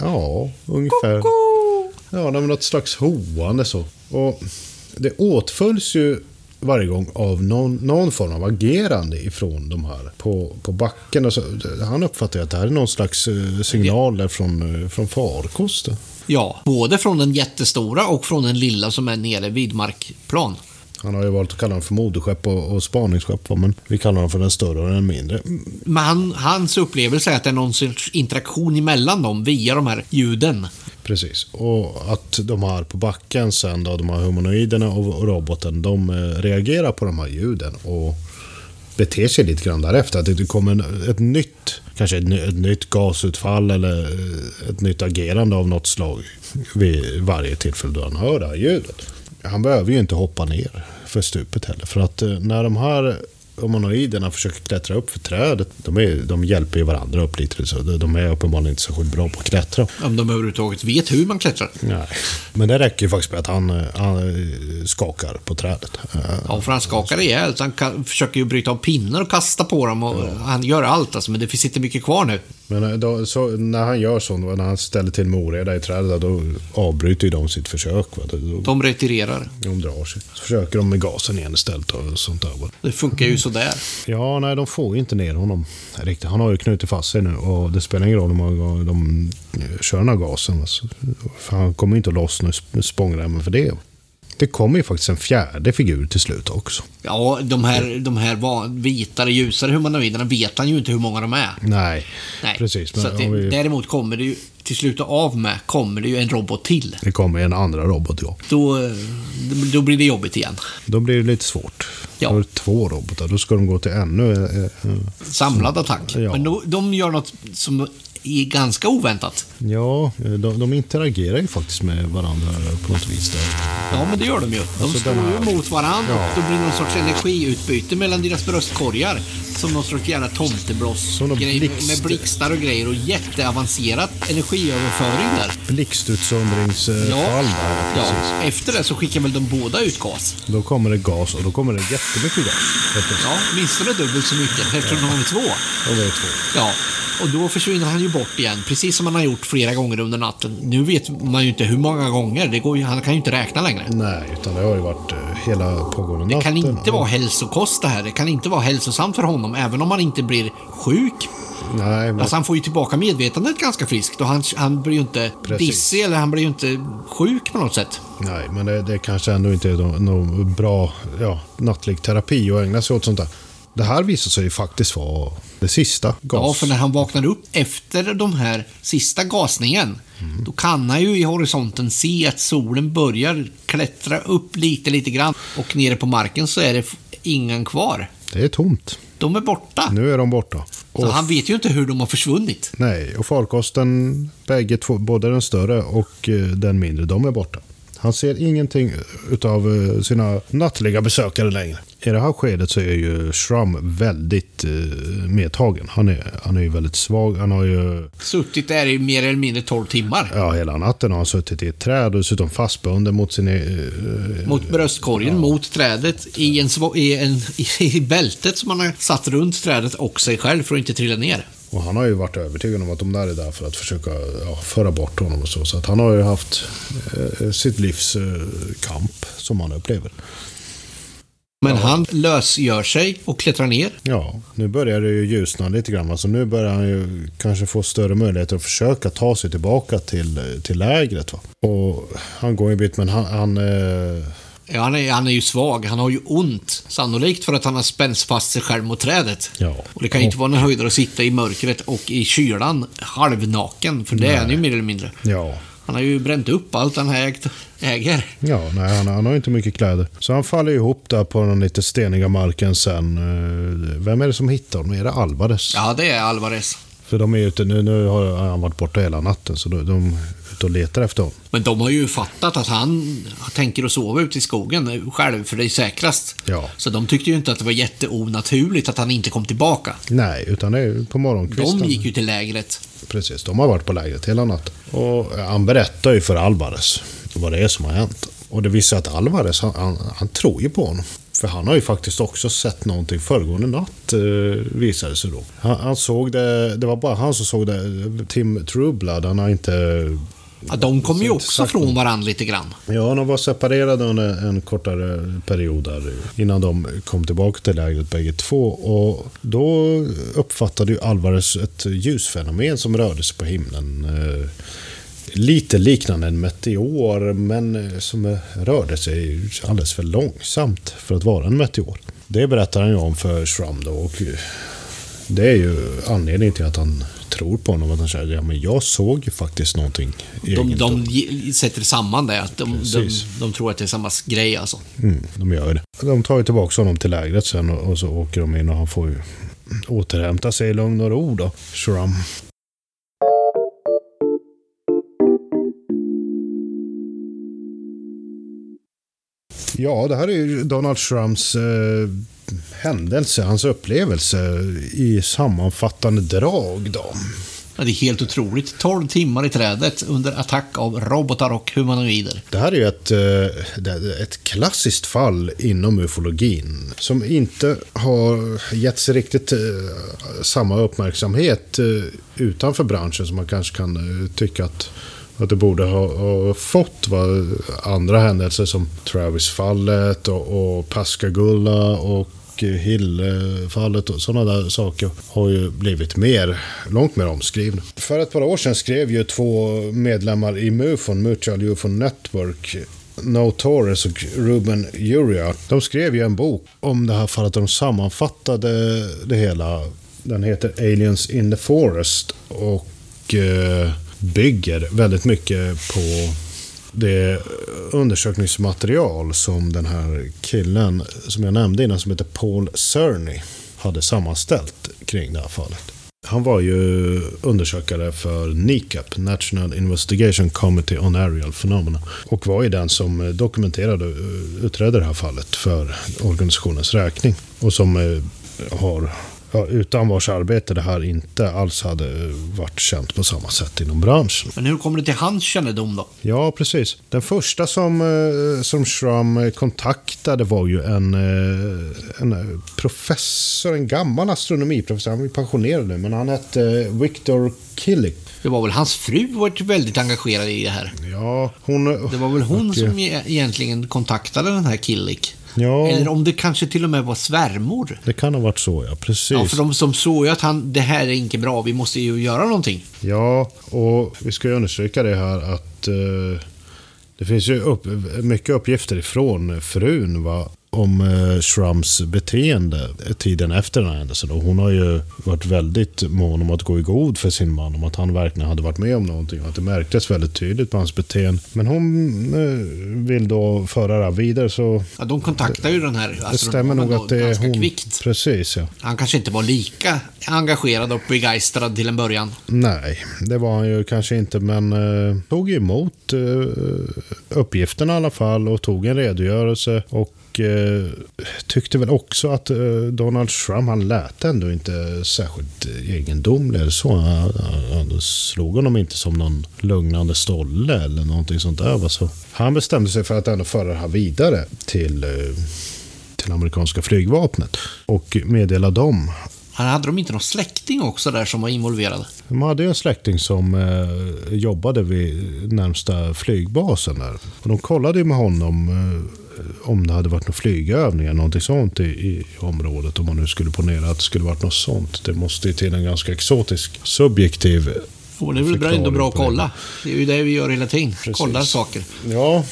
Ja, ungefär. Ja, något slags hoande så. Och det åtföljs ju varje gång av någon, någon form av agerande ifrån de här på, på backen. Alltså, han uppfattar ju att det här är någon slags eh, signaler från, eh, från farkosten. Ja, både från den jättestora och från den lilla som är nere vid markplan. Han har ju valt att kalla dem för moderskepp och, och spaningsskepp, men vi kallar dem för den större och den mindre. Men han, hans upplevelse är att det är någon sorts interaktion emellan dem via de här ljuden. Precis. Och att de här på backen sen då, de här humanoiderna och, roboten, de eh, reagerar på de här ljuden och beter sig lite grann därefter. Att det kommer en, ett nytt, kanske ett, ett nytt gasutfall eller eh, ett nytt agerande av något slag vid varje tillfälle då han hör det här ljudet. Han behöver ju inte hoppa ner för stupet heller. För att eh, när de här humanoiderna försöker klättra upp för trädet, de, är, de hjälper ju varandra upp lite. Så de- är uppenbarligen inte särskilt bra på att klättra. Om de överhuvudtaget vet hur man klättrar. Nej. Men det räcker ju faktiskt med att han, eh, han eh, skakar på trädet. Ja, för han skakar rejält. Han försöker ju bryta av pinnar och kasta på dem. Och Han gör allt alltså, men det finns inte mycket kvar nu. Men eh, då, så, när han gör så, när han ställer till med oreda i trädet, då avbryter ju de sitt försök. Va? Då, De retirerar. de drar sig. Så försöker de med gasen igen istället och sånt där. va. Det funkar ju sådär. Ja, nej, de får ju inte ner honom riktigt. Han har ju knutit fast sig nu och det spelar ingen roll gånger de eh, kör den här gasen. För han kommer ju inte att lossna ur spångremmen för det. Det kommer ju faktiskt en fjärde figur till slut också. Ja, de här, de här vitare, ljusare humanoiderna vet han ju inte hur många de är. Nej, Nej. precis. så Men att det, vi, Däremot kommer det ju, till slut av med, kommer det ju en robot till. det kommer en andra robot, ja. Då, eh, då blir det jobbigt igen. Då blir det lite svårt. Ja. Har du två robotar, då ska de gå till ännu... eh, eh, Samlad attack. Ja. Men då, de gör något som är ganska oväntat. Ja, eh, de, de interagerar ju faktiskt med varandra på något vis. Där. Ja, men det gör de ju. De Alltså, står den ju här- mot varandra Ja. och det blir någon sorts energiutbyte mellan deras bröstkorgar. Som någon sorts jävla tomtebloss de blixt- med blixtar och grejer och jätteavancerat energiöverföring där. Blixtutsöndringsfall Ja. där. Ja, efter det så skickar väl de båda ut gas. Då kommer det gas och då kommer det jättemycket gas. Ja, åtminstone dubbelt så mycket eftersom de är två. Det är två. Ja, Och då försvinner han ju bort igen, precis som han har gjort flera gånger under natten. Nu vet man ju inte hur många gånger. Det går ju, han kan ju inte räkna längre. Nej, utan det har ju varit eh, hela pågående Det natten. kan inte vara hälsokost det här. Det kan inte vara hälsosamt för honom, även om han inte blir sjuk. Nej, men Alltså han får ju tillbaka medvetandet ganska friskt och han, han blir ju inte Precis. dissig eller han blir ju inte sjuk på något sätt. Nej, men det, det kanske ändå inte är någon, någon bra ja, nattlig terapi att ägna sig åt sånt där. Det här visar sig ju faktiskt vara det sista gas. Ja, för när han vaknar upp efter de här sista gasningen, Mm. då kan han ju i horisonten se att solen börjar klättra upp lite, lite grann. Och nere på marken så är det ingen kvar. Det är tomt. De är borta. Nu är de borta. Så Och, han vet ju inte hur de har försvunnit. nej, och farkosten, bägge två, både den större och eh, den mindre, de är borta. Han ser ingenting utav eh, sina nattliga besökare längre. I det här skedet så är ju Shrum väldigt eh, medtagen. Han är, han är ju väldigt svag. Han har ju Suttit där i mer eller mindre 12 timmar. Ja, hela natten har han suttit i ett träd och dessutom fastbunden mot sin... eh, Mot bröstkorgen, mot trädet, i, en, i, en, i bältet som han har satt runt trädet och sig själv för att inte trilla ner. Och han har ju varit övertygad om att de där är där för att försöka ja, föra bort honom och så. Så att han har ju haft eh, sitt livs eh, kamp som han upplever. Men han lösgör sig och klättrar ner. Ja, nu börjar det ju ljusna lite grann. Alltså nu börjar han ju kanske få större möjligheter att försöka ta sig tillbaka till, till lägret. Va? Och han går en bit, men han... han eh, Ja, han, är, han är ju svag. Han har ju ont. Sannolikt för att han har spänst fast sig själv mot trädet. ja. Och det kan ju inte vara någon höjdare att sitta i mörkret och i kylan halvnaken. För det är han ju mer eller mindre. Ja, Han har ju bränt upp allt han ägt, äger. Ja, nej, han, han har inte mycket kläder. Så han faller ihop där på den lite steniga marken sen. Eh, Vem är det som hittar honom? Är det Alvarez? Ja, det är Alvarez. För de är ute, nu, nu har han varit borta hela natten, så de, de ute och letar efter honom. Men de har ju fattat att han tänker att sova ute i skogen själv, för det är säkrast. Ja. Så de tyckte ju inte att det var jätteonaturligt att han inte kom tillbaka. Nej, utan det är ju på morgonkvisten. De gick ju till lägret. Precis, de har varit på lägret hela natten. Och han berättar ju för Alvarez vad det är som har hänt. Och det visar att Alvarez, han, han, han tror ju på honom. För han har ju faktiskt också sett någonting föregående natt, eh, visade det sig då. Han, han såg det, det var bara han som såg det. Tim Trueblood, han har inte... Ja, de kom ju Så också från varandra lite grann. Ja, de var separerade under en kortare period där innan de kom tillbaka till lägret bägge två. Och då uppfattade ju Alvarez ett ljusfenomen som rörde sig på himlen. Eh, Lite liknande en meteor, men eh, som rörde sig alldeles för långsamt för att vara en meteor. Det berättar han ju om för Shrum då. Och det är ju anledningen till att han tror på honom. Att han säger ja, men jag såg ju faktiskt någonting De, egendomligt." de sätter samman det. Att de, de, de tror att det är samma grej alltså. Mm, de gör det. De tar ju tillbaka honom till lägret sen och, och så åker de in och han får ju återhämta sig i lugn och ro då. Shrum. Ja, det här är ju Donald Shrums eh, händelse, hans upplevelse i sammanfattande drag då. Ja, det är helt otroligt. 12 timmar i trädet under attack av robotar och humanoider. Det här är ju ett, eh, ett klassiskt fall inom ufologin som inte har getts riktigt eh, samma uppmärksamhet eh, utanför branschen som man kanske kan tycka att, att det borde ha, ha fått. Va? Andra händelser som Travis-fallet och, och Pascagoula och Hill-fallet och sådana där saker har ju blivit mer, långt mer omskrivna. För ett par år sedan skrev ju två medlemmar i MUFON, Mutual UFO Network, No Torres och Ruben Uria. De skrev ju en bok om det här fallet. De sammanfattade det hela. Den heter Aliens in the Forest och eh, bygger väldigt mycket på det undersökningsmaterial som den här killen som jag nämnde innan som heter Paul Cerny hade sammanställt kring det här fallet. Han var ju undersökare för NICAP, National Investigation Committee on Aerial Phenomena. Och var ju den som dokumenterade och utredde det här fallet för organisationens räkning. Och som eh, har ja, utan vars arbete det här inte alls hade varit känt på samma sätt inom branschen. Men hur kommer det till hans kännedom då? Ja, precis. Den första som, eh, som Schramm kontaktade var ju en, eh, en professor, en gammal astronomiprofessor. Han är pensionerad nu, men han hette Victor Killick. Det var väl hans fru varit väldigt engagerad i det här. Ja, hon... Det var väl hon som e- egentligen kontaktade den här Killick. Ja, Eller om det kanske till och med var svärmor. det kan ha varit så, ja. Precis. Ja, för de som såg ju att han, det här är inte bra, vi måste ju göra någonting. Ja, och vi ska ju understryka det här att eh, det finns ju upp, mycket uppgifter ifrån frun va, om eh, Shrums beteende tiden efter den här händelsen. Och hon har ju varit väldigt mån om att gå i god för sin man, om att han verkligen hade varit med om någonting. Och att det märktes väldigt tydligt på hans beteende. Men hon eh, vill då föra det här vidare, så Ja, de kontaktar ju den här det stämmer nog att det är hon. kvickt. Precis, ja. Han kanske inte var lika engagerad och begeistrad till en början. Nej, det var han ju kanske inte, men eh, tog emot eh, uppgifterna i alla fall och tog en redogörelse och eh, tyckte väl också att eh, Donald Trump, han lät ändå inte särskilt egendomlig eller så. Han, han, han slog honom inte som någon lugnande stolle eller någonting sånt där. Så han bestämde sig för att ändå föra det här vidare till, eh, till amerikanska flygvapnet och meddela dem Han hade de inte någon släkting också där som var involverad? De hade ju en släkting som eh, jobbade vid närmsta flygbasen där. Och de kollade ju med honom eh, om det hade varit några flygövningar, någonting sånt i, i området. Om man nu skulle ponera att det skulle varit något sånt. Det måste ju till en ganska exotisk, subjektiv... Och det är väl ändå bra att kolla. Det är ju det vi gör hela tiden. Precis. Kollar saker. Ja,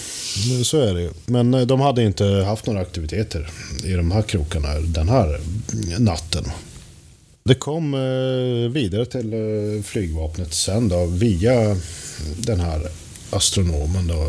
så är det ju. Men eh, de hade inte haft några aktiviteter i de här krokarna den här natten. Det kom eh, vidare till eh, flygvapnet sen då via den här astronomen då.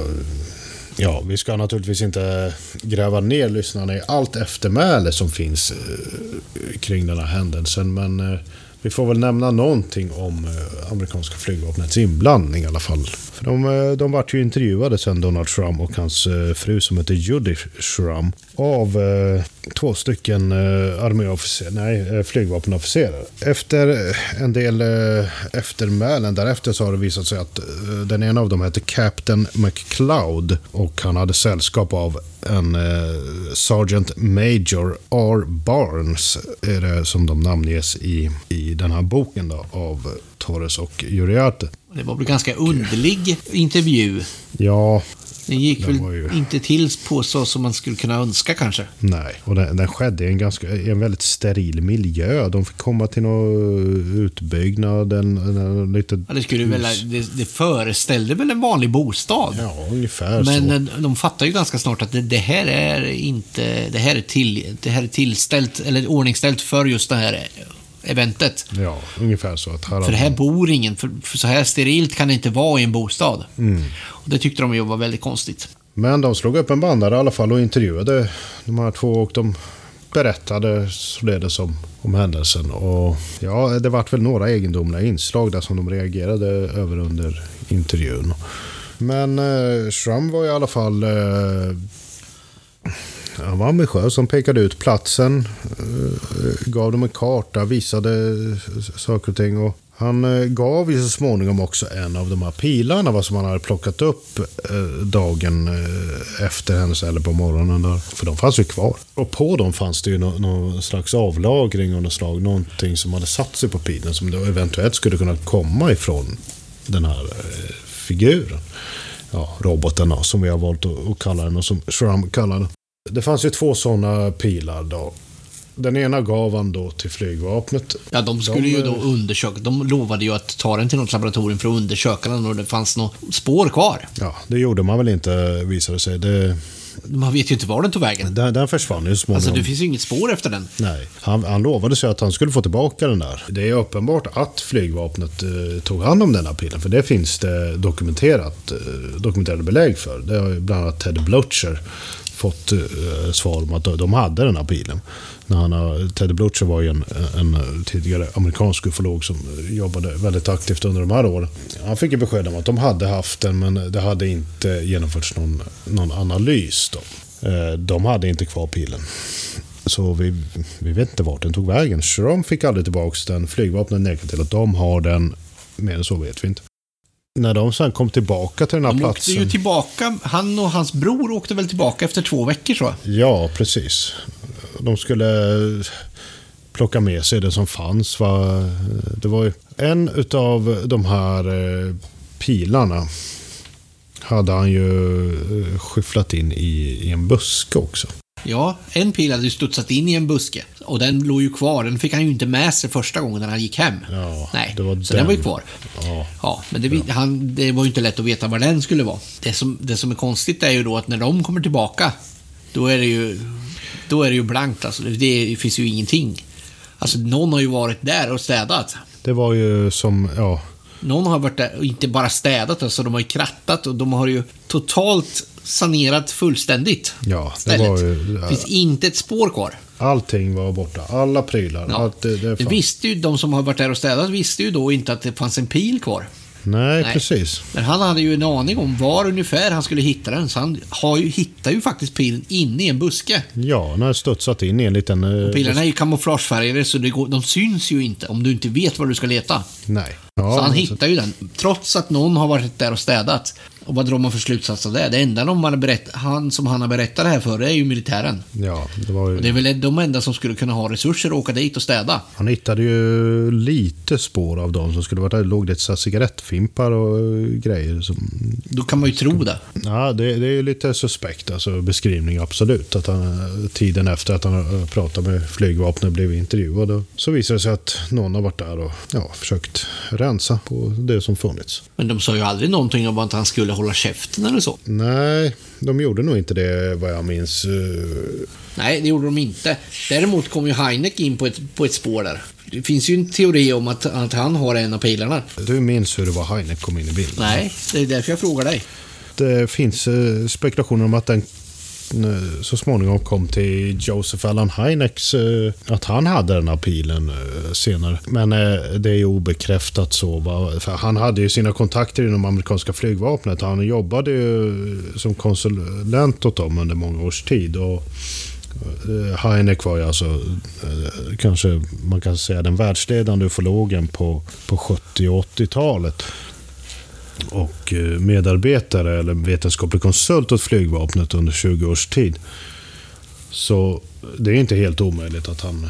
Ja, vi ska naturligtvis inte gräva ner lyssnarna i allt eftermäle som finns eh, kring den här händelsen, men eh, vi får väl nämna någonting om eh, amerikanska flygvapnets inblandning i alla fall. För de, eh, de vart ju intervjuade sen, Donald Trump och hans eh, fru som heter Judy Trump, av eh, två stycken eh, arméofficer, nej, eh, flygvapenofficerare. Efter en del eh, eftermälen därefter så har det visat sig att eh, den ena av dem hette Captain McCloud och han hade sällskap av en eh, Sergeant Major R. Barnes, är det som de namnges i, i den här boken då, av Torres och Uriarte. Det var väl ganska underlig intervju. Ja, Den gick Den väl ju- inte till på så som man skulle kunna önska kanske. nej. Och den, den skedde i en, ganska, en väldigt steril miljö. De fick komma till någon utbyggnad, en, en, lite... Ja, det, skulle väl, det, det föreställde väl en vanlig bostad. Ja, ungefär Men så. eh, de fattar ju ganska snart att det, det här är inte... Det här är, till, det här är tillställt, eller ordningställt för just det här eventet. Ja, ungefär så. Att här För här bor ingen, för, för så här sterilt kan det inte vara i en bostad. Mm. Och det tyckte de ju var väldigt konstigt. Men de slog upp en bandare i alla fall och intervjuade de här två och de berättade således om, om händelsen. Och ja, det vart väl några egendomliga inslag där som de reagerade över under intervjun. Men eh, Schramm var i alla fall eh, han var ambitiös. Han pekade ut platsen, eh, gav dem en karta, visade saker och ting. Och han eh, gav ju så småningom också en av de här pilarna vad som han hade plockat upp eh, dagen efter hennes, eller på morgonen. Där. För de fanns ju kvar. Och på dem fanns det ju någon, någon slags avlagring av något slag. Någonting som hade satt sig på pilen som då eventuellt skulle kunna komma ifrån den här figuren. Ja, roboten då, som vi har valt att, att kalla den och som Shram kallar den. Det fanns ju två sådana pilar då. Den ena gav han då till flygvapnet. Ja, de skulle De, ju då eh, undersöka. De lovade ju att ta den till något laboratorium för att undersöka den och det fanns något spår kvar. Ja, det gjorde man väl inte visade sig. Det, Man vet ju inte var den tog vägen. den, den försvann ju småningom. Alltså, det finns ju inget spår efter den. Nej, han, han lovade sig att han skulle få tillbaka den där. Det är uppenbart att flygvapnet eh, tog hand om den här pilen. För det finns det dokumenterat, eh, dokumenterade belägg för. Det har ju bland annat Ted Blutcher fått eh, svar om att de- hade den här pilen. När han, Teddy Blucher var ju en, en eh, tidigare amerikansk ufolog som eh, jobbade väldigt aktivt under de här åren. Han fick ju besked om att de hade haft den men det hade inte genomförts någon, någon analys. Då. De hade inte kvar pilen. Så vi, vi vet inte vart den tog vägen. Schrom fick aldrig tillbaka den. Flygvapnet nekar till att de har den. Mer än så vet vi inte. När de sen kom tillbaka till den här De platsen. åkte ju tillbaka, han och hans bror åkte väl tillbaka efter två veckor så. Ja, precis. De skulle plocka med sig det som fanns. Va? Det var ju en utav de här eh, pilarna hade han ju eh, skyfflat in i, i en buske också. Ja, en pil hade ju studsat in i en buske. Och den låg ju kvar. Den fick han ju inte med sig första gången när han gick hem. Ja, Nej, det var så den. den var ju kvar. Ja, Ja, men det, han, det var ju inte lätt att veta var den skulle vara. Det som, det som är konstigt är ju då att när de kommer tillbaka, då är det ju, då är det ju blankt alltså. Det, det finns ju ingenting. Alltså någon har ju varit där och städat. det var ju som, ja, Någon har varit där och inte bara städat, alltså de har ju krattat och de har ju totalt sanerat fullständigt. ja det Stället. var ju, Det finns inte ett spår kvar. allting var borta. Alla prylar. Ja. Allt, det, det Det visste ju, de som har varit där och städat visste ju då inte att det fanns en pil kvar. Nej, Nej. precis. Men han hade ju en aning om var ungefär han skulle hitta den, så han har ju, hittar ju faktiskt pilen inne i en buske. Ja, när det studsat in i en liten... eh, Pilarna är ju kamouflagefärgade så går, de syns ju inte om du inte vet var du ska leta. Nej. Ja, så han hittar ju den, trots att någon har varit där och städat. Och vad drar man för slutsats av det? Det enda de har berätt, han som han har berättat det här för är ju militären. Ja, det var ju... Och det är väl de enda som skulle kunna ha resurser att åka dit och städa. Han hittade ju lite spår av dem som skulle varit där. Det låg här cigarettfimpar och grejer. Som... Då kan man ju tro det. Ja, det, det är ju lite suspekt, alltså beskrivning absolut. Att han, tiden efter att han pratat med flygvapnet och blivit intervjuad. Och så visar det sig att någon har varit där och ja, försökt rensa på det som funnits. Men de sa ju aldrig någonting om att han skulle hålla käften eller så. Nej, de gjorde nog inte det vad jag minns. Nej, det gjorde de inte. Däremot kom ju Heineck in på ett, på ett spår där. Det finns ju en teori om att, att han har en av pilarna. Du minns hur det var Heineck kom in i bilden? Nej, det är därför jag frågar dig. Det finns eh, spekulationer om att den Eh, så småningom kom till Joseph Allan Hynecks, eh, att han hade den här pilen eh, senare. Men det är ju obekräftat så. För han hade ju sina kontakter inom amerikanska flygvapnet. Han jobbade ju som konsulent åt dem under många års tid. Och Heineck var ju alltså kanske man kan säga den världsledande ufologen på, på 70 och 80-talet och eh, medarbetare eller vetenskaplig konsult åt flygvapnet under 20 års tid. Så det är inte helt omöjligt att han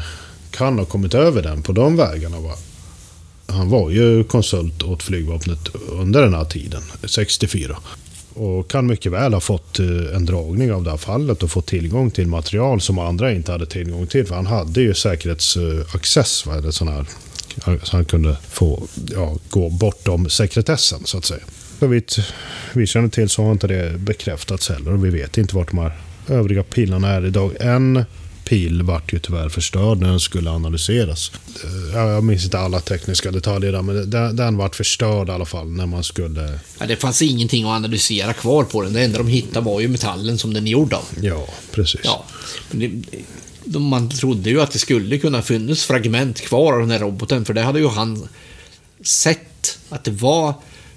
kan ha kommit över den på de vägarna. Va? Han var ju konsult åt flygvapnet under den här tiden, 64. Och kan mycket väl ha fått eh, en dragning av det här fallet och fått tillgång till material som andra inte hade tillgång till. För han hade ju säkerhetsaccess, eh, vad är det, sån här så han kunde få ja, gå bortom sekretessen så att säga. Så vitt vi känner till så har inte det bekräftats heller och vi vet inte vart de här övriga pilarna är idag. En pil vart ju tyvärr förstörd när den skulle analyseras. Eh, ja, Jag minns inte alla tekniska detaljer där, men den, den vart förstörd i alla fall när man skulle... Ja, det fanns ingenting att analysera kvar på den. Det enda de hittade var ju metallen som den är gjord av. Ja, precis. Ja. Men det, de, man trodde ju att det skulle kunna funnits fragment kvar av den här roboten, för det hade ju han sett att det var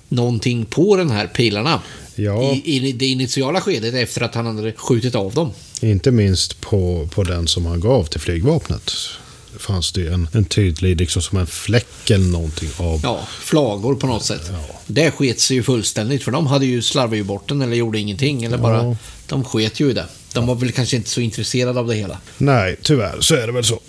någonting på den här pilarna. Ja. I, I det initiala skedet efter att han hade skjutit av dem. Inte minst på, på den som han gav till flygvapnet. fanns det en, en tydlig, liksom som en fläck eller någonting av... Ja, flagor på något sätt. Ja. Det sket sig ju fullständigt, för de hade ju slarvat ju bort den eller gjorde ingenting. Eller bara, Ja. de sket ju i det. De var väl kanske inte så intresserade av det hela. Nej, tyvärr så är det väl så.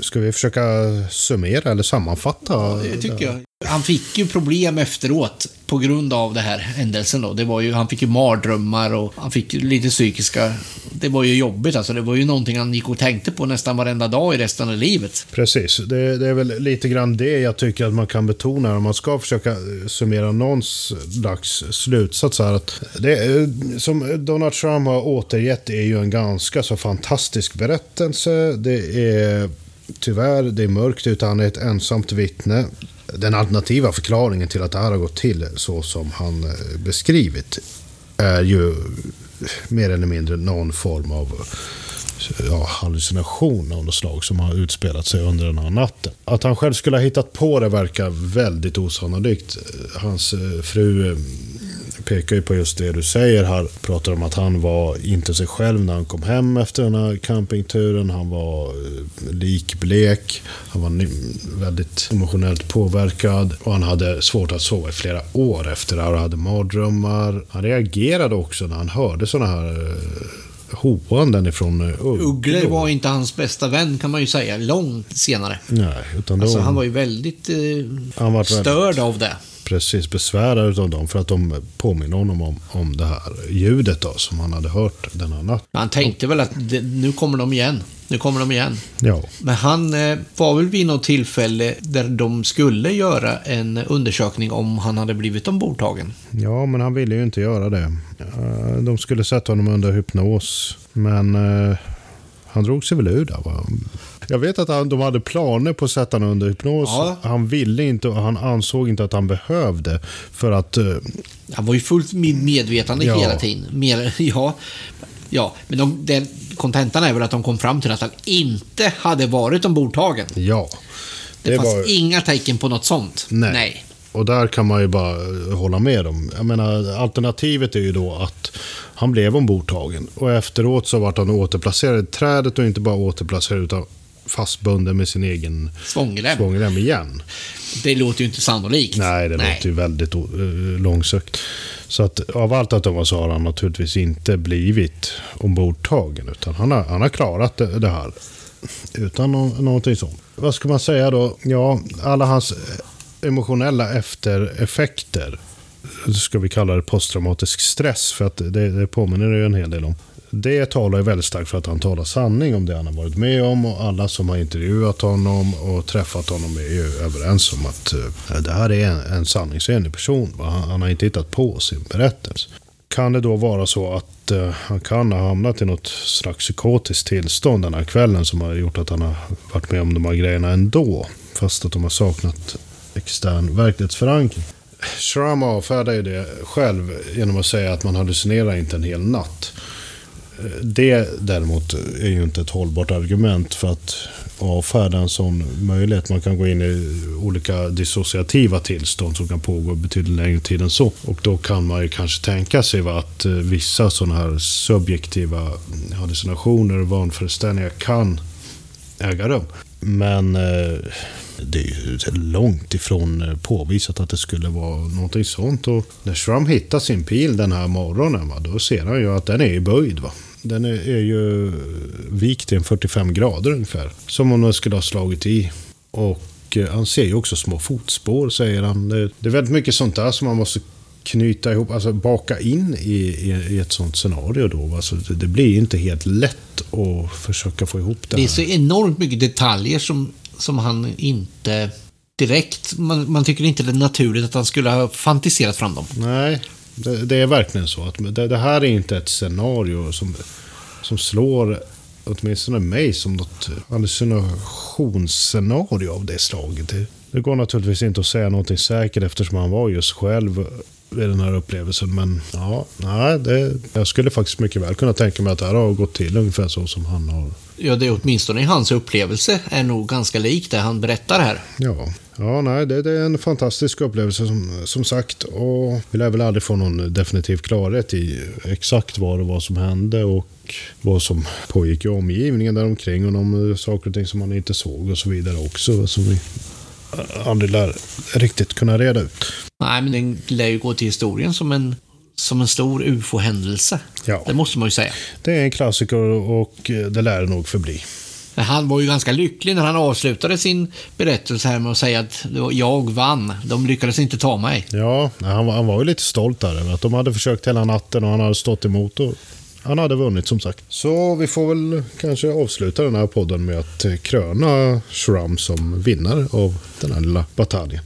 Ska vi försöka summera eller sammanfatta? Det tycker jag. Han fick ju problem efteråt på grund av det här händelsen då. Det var ju, han fick ju mardrömmar och han fick lite psykiska... Det var ju jobbigt alltså. Det var ju någonting han gick och tänkte på nästan varenda dag i resten av livet. Precis, det, det är väl lite grann det jag tycker att man kan betona om man ska försöka summera någon slags slutsats här. Att det, som Donald Trump har återgett är ju en ganska så fantastisk berättelse. Det är tyvärr, det är mörkt utan han är ett ensamt vittne. Den alternativa förklaringen till att det här har gått till så som han eh, beskrivit är ju mer eller mindre någon form av ja, hallucination av något slag som har utspelat sig under den här natten. Att han själv skulle ha hittat på det verkar väldigt osannolikt. Hans eh, fru eh, pekar ju på just det du säger här. Pratar om att han var inte sig själv när han kom hem efter den här campingturen. Han var eh, likblek. Han var väldigt emotionellt påverkad. Och han hade svårt att sova i flera år efter det här och hade mardrömmar. Han reagerade också när han hörde sådana här eh, hoanden ifrån uh, Uggle var inte hans bästa vän kan man ju säga, långt senare. Nej, utan då... Alltså han var ju väldigt eh, han var störd väldigt... av det precis besvärad av dem för att de påminner honom om, om det här ljudet då, som han hade hört den här natten. Han tänkte väl att det, nu kommer de igen. Nu kommer de igen. Ja. Men han eh, var väl vid något tillfälle där de skulle göra en undersökning om han hade blivit ombordtagen. Ja, men han ville ju inte göra det. Eh, de skulle sätta honom under hypnos. Men eh, han drog sig väl ur där va? Jag vet att han, de hade planer på att sätta honom under hypnos. Ja. Han ville inte och han ansåg inte att han behövde. För att... Uh, han var ju fullt medvetande ja. hela tiden. Mer, ja, ja, men de, den, kontentan är väl att de kom fram till att han inte hade varit ombordtagen. Ja. Det, det fanns var... inga tecken på något sånt. Nej. Nej. Och där kan man ju bara hålla med dem. Jag menar, alternativet är ju då att han blev ombordtagen. Och efteråt så vart han återplacerad i trädet och inte bara återplacerad utan fastbunden med sin egen svångrem. svångrem igen. Det låter ju inte sannolikt. Nej, det Nej. låter ju väldigt uh, långsökt. Så att av allt att döma så har han naturligtvis inte blivit ombordtagen. Utan han har, han har klarat det, det här. Utan no någonting sånt. Vad ska man säga då? Ja, alla hans emotionella eftereffekter. Ska vi kalla det posttraumatisk stress. För att det, det påminner ju en hel del om det talar ju väldigt starkt för att han talar sanning om det han har varit med om och alla som har intervjuat honom och träffat honom är ju överens om att eh, det här är en, en sanningsenlig person. Han, han, har inte hittat på sin berättelse. Kan det då vara så att uh, han kan ha hamnat i något slags psykotiskt tillstånd den här kvällen som har gjort att han har varit med om de här grejerna ändå, fast att de har saknat extern verklighetsförankring? Shram avfärdar ju det själv genom att säga att man hallucinerar inte en hel natt. Det däremot är ju inte ett hållbart argument för att avfärda en sån möjlighet. Man kan gå in i olika dissociativa tillstånd som kan pågå betydligt längre tid än så. Och då kan man ju kanske tänka sig att eh, vissa sådana här subjektiva hallucinationer och vanföreställningar kan äga rum. Men eh, det är ju långt ifrån eh, påvisat att det skulle vara någonting sånt. Och när Schramm hittar sin pil den här morgonen, va, då ser han ju att den är böjd. Va. Den är, är ju vikt i en 45 grader ungefär. Som om den skulle ha slagit i. Och eh, han ser ju också små fotspår, säger han. Det, det är väldigt mycket sånt där som man måste knyta ihop, alltså baka in i, i, ett sånt scenario då. Alltså det, blir inte helt lätt att försöka få ihop det Det är så enormt mycket detaljer som, som han inte direkt... Man, man tycker inte det är naturligt att han skulle ha fantiserat fram dem. Nej, det, det är verkligen så. att det, det, här är inte ett scenario som, som slår åtminstone mig som något hallucinationsscenario av det slaget. Det, det går naturligtvis inte att säga någonting säkert eftersom han var just själv vid den här upplevelsen. Men ja, nej, det, jag skulle faktiskt mycket väl kunna tänka mig att det här har gått till ungefär så som han har. Ja, det är åtminstone i hans upplevelse är nog ganska likt det han berättar här. Ja, ja nej, det, det är en fantastisk upplevelse som, som sagt. Och vi lär väl aldrig få någon definitiv klarhet i exakt vad det var som hände och vad som pågick i omgivningen däromkring och de saker och ting som man inte såg och så vidare också. Som vi aldrig lär riktigt kunna reda ut. Nej, men den lär ju gå till historien som en, som en stor ufo-händelse. Ja. Det måste man ju säga. Det är en klassiker och det lär det nog förbli. Han var ju ganska lycklig när han avslutade sin berättelse här med att säga att jag vann. De lyckades inte ta mig. Ja, han var, han var ju lite stolt där över att de hade försökt hela natten och han hade stått emot. Och han hade vunnit som sagt. Så vi får väl kanske avsluta den här podden med att kröna Shrum som vinnare av den här lilla bataljen.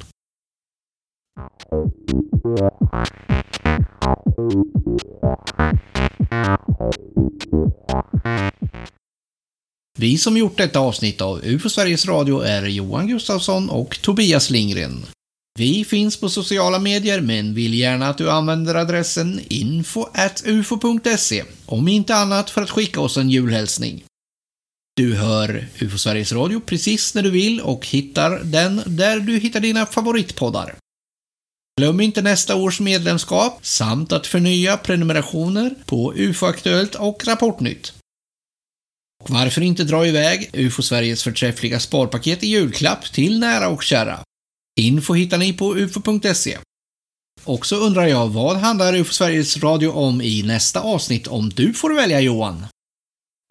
Vi som gjort detta avsnitt av UFO Sveriges Radio är Johan Gustafsson och Tobias Lindgren. Vi finns på sociala medier men vill gärna att du använder adressen info.ufo.se om inte annat för att skicka oss en julhälsning. Du hör UFO Sveriges Radio precis när du vill och hittar den där du hittar dina favoritpoddar. Glöm inte nästa års medlemskap samt att förnya prenumerationer på UFO-aktuellt och Rapportnytt. Och varför inte dra iväg UFO Sveriges förträffliga sparpaket i julklapp till nära och kära? Info hittar ni på ufo.se. Och så undrar jag, vad handlar UFO Sveriges Radio om i nästa avsnitt om du får välja Johan?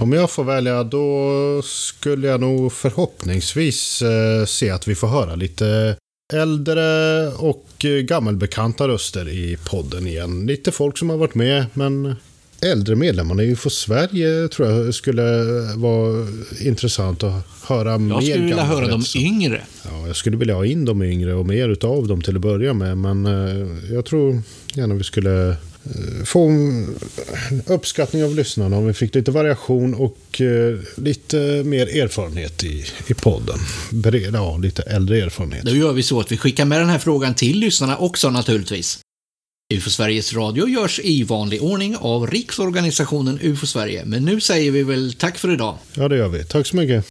Om jag får välja då skulle jag nog förhoppningsvis eh, se att vi får höra lite äldre och gammelbekanta röster i podden igen. Lite folk som har varit med men äldre medlemmarna i UFO Sverige tror jag skulle vara intressant att höra mer. Jag skulle vilja höra de yngre. Ja, jag skulle vilja ha in de yngre och mer utav dem till att börja med. Men eh, jag tror gärna vi skulle eh, få uppskattning av lyssnarna om vi fick lite variation och eh, lite mer erfarenhet i, i podden. Breda, ja, lite äldre erfarenhet. Då gör vi så att vi skickar med den här frågan till lyssnarna också naturligtvis. UFO Sveriges Radio görs i vanlig ordning av Riksorganisationen UFO Sverige, men nu säger vi väl tack för idag. Ja, det gör vi. Tack så mycket.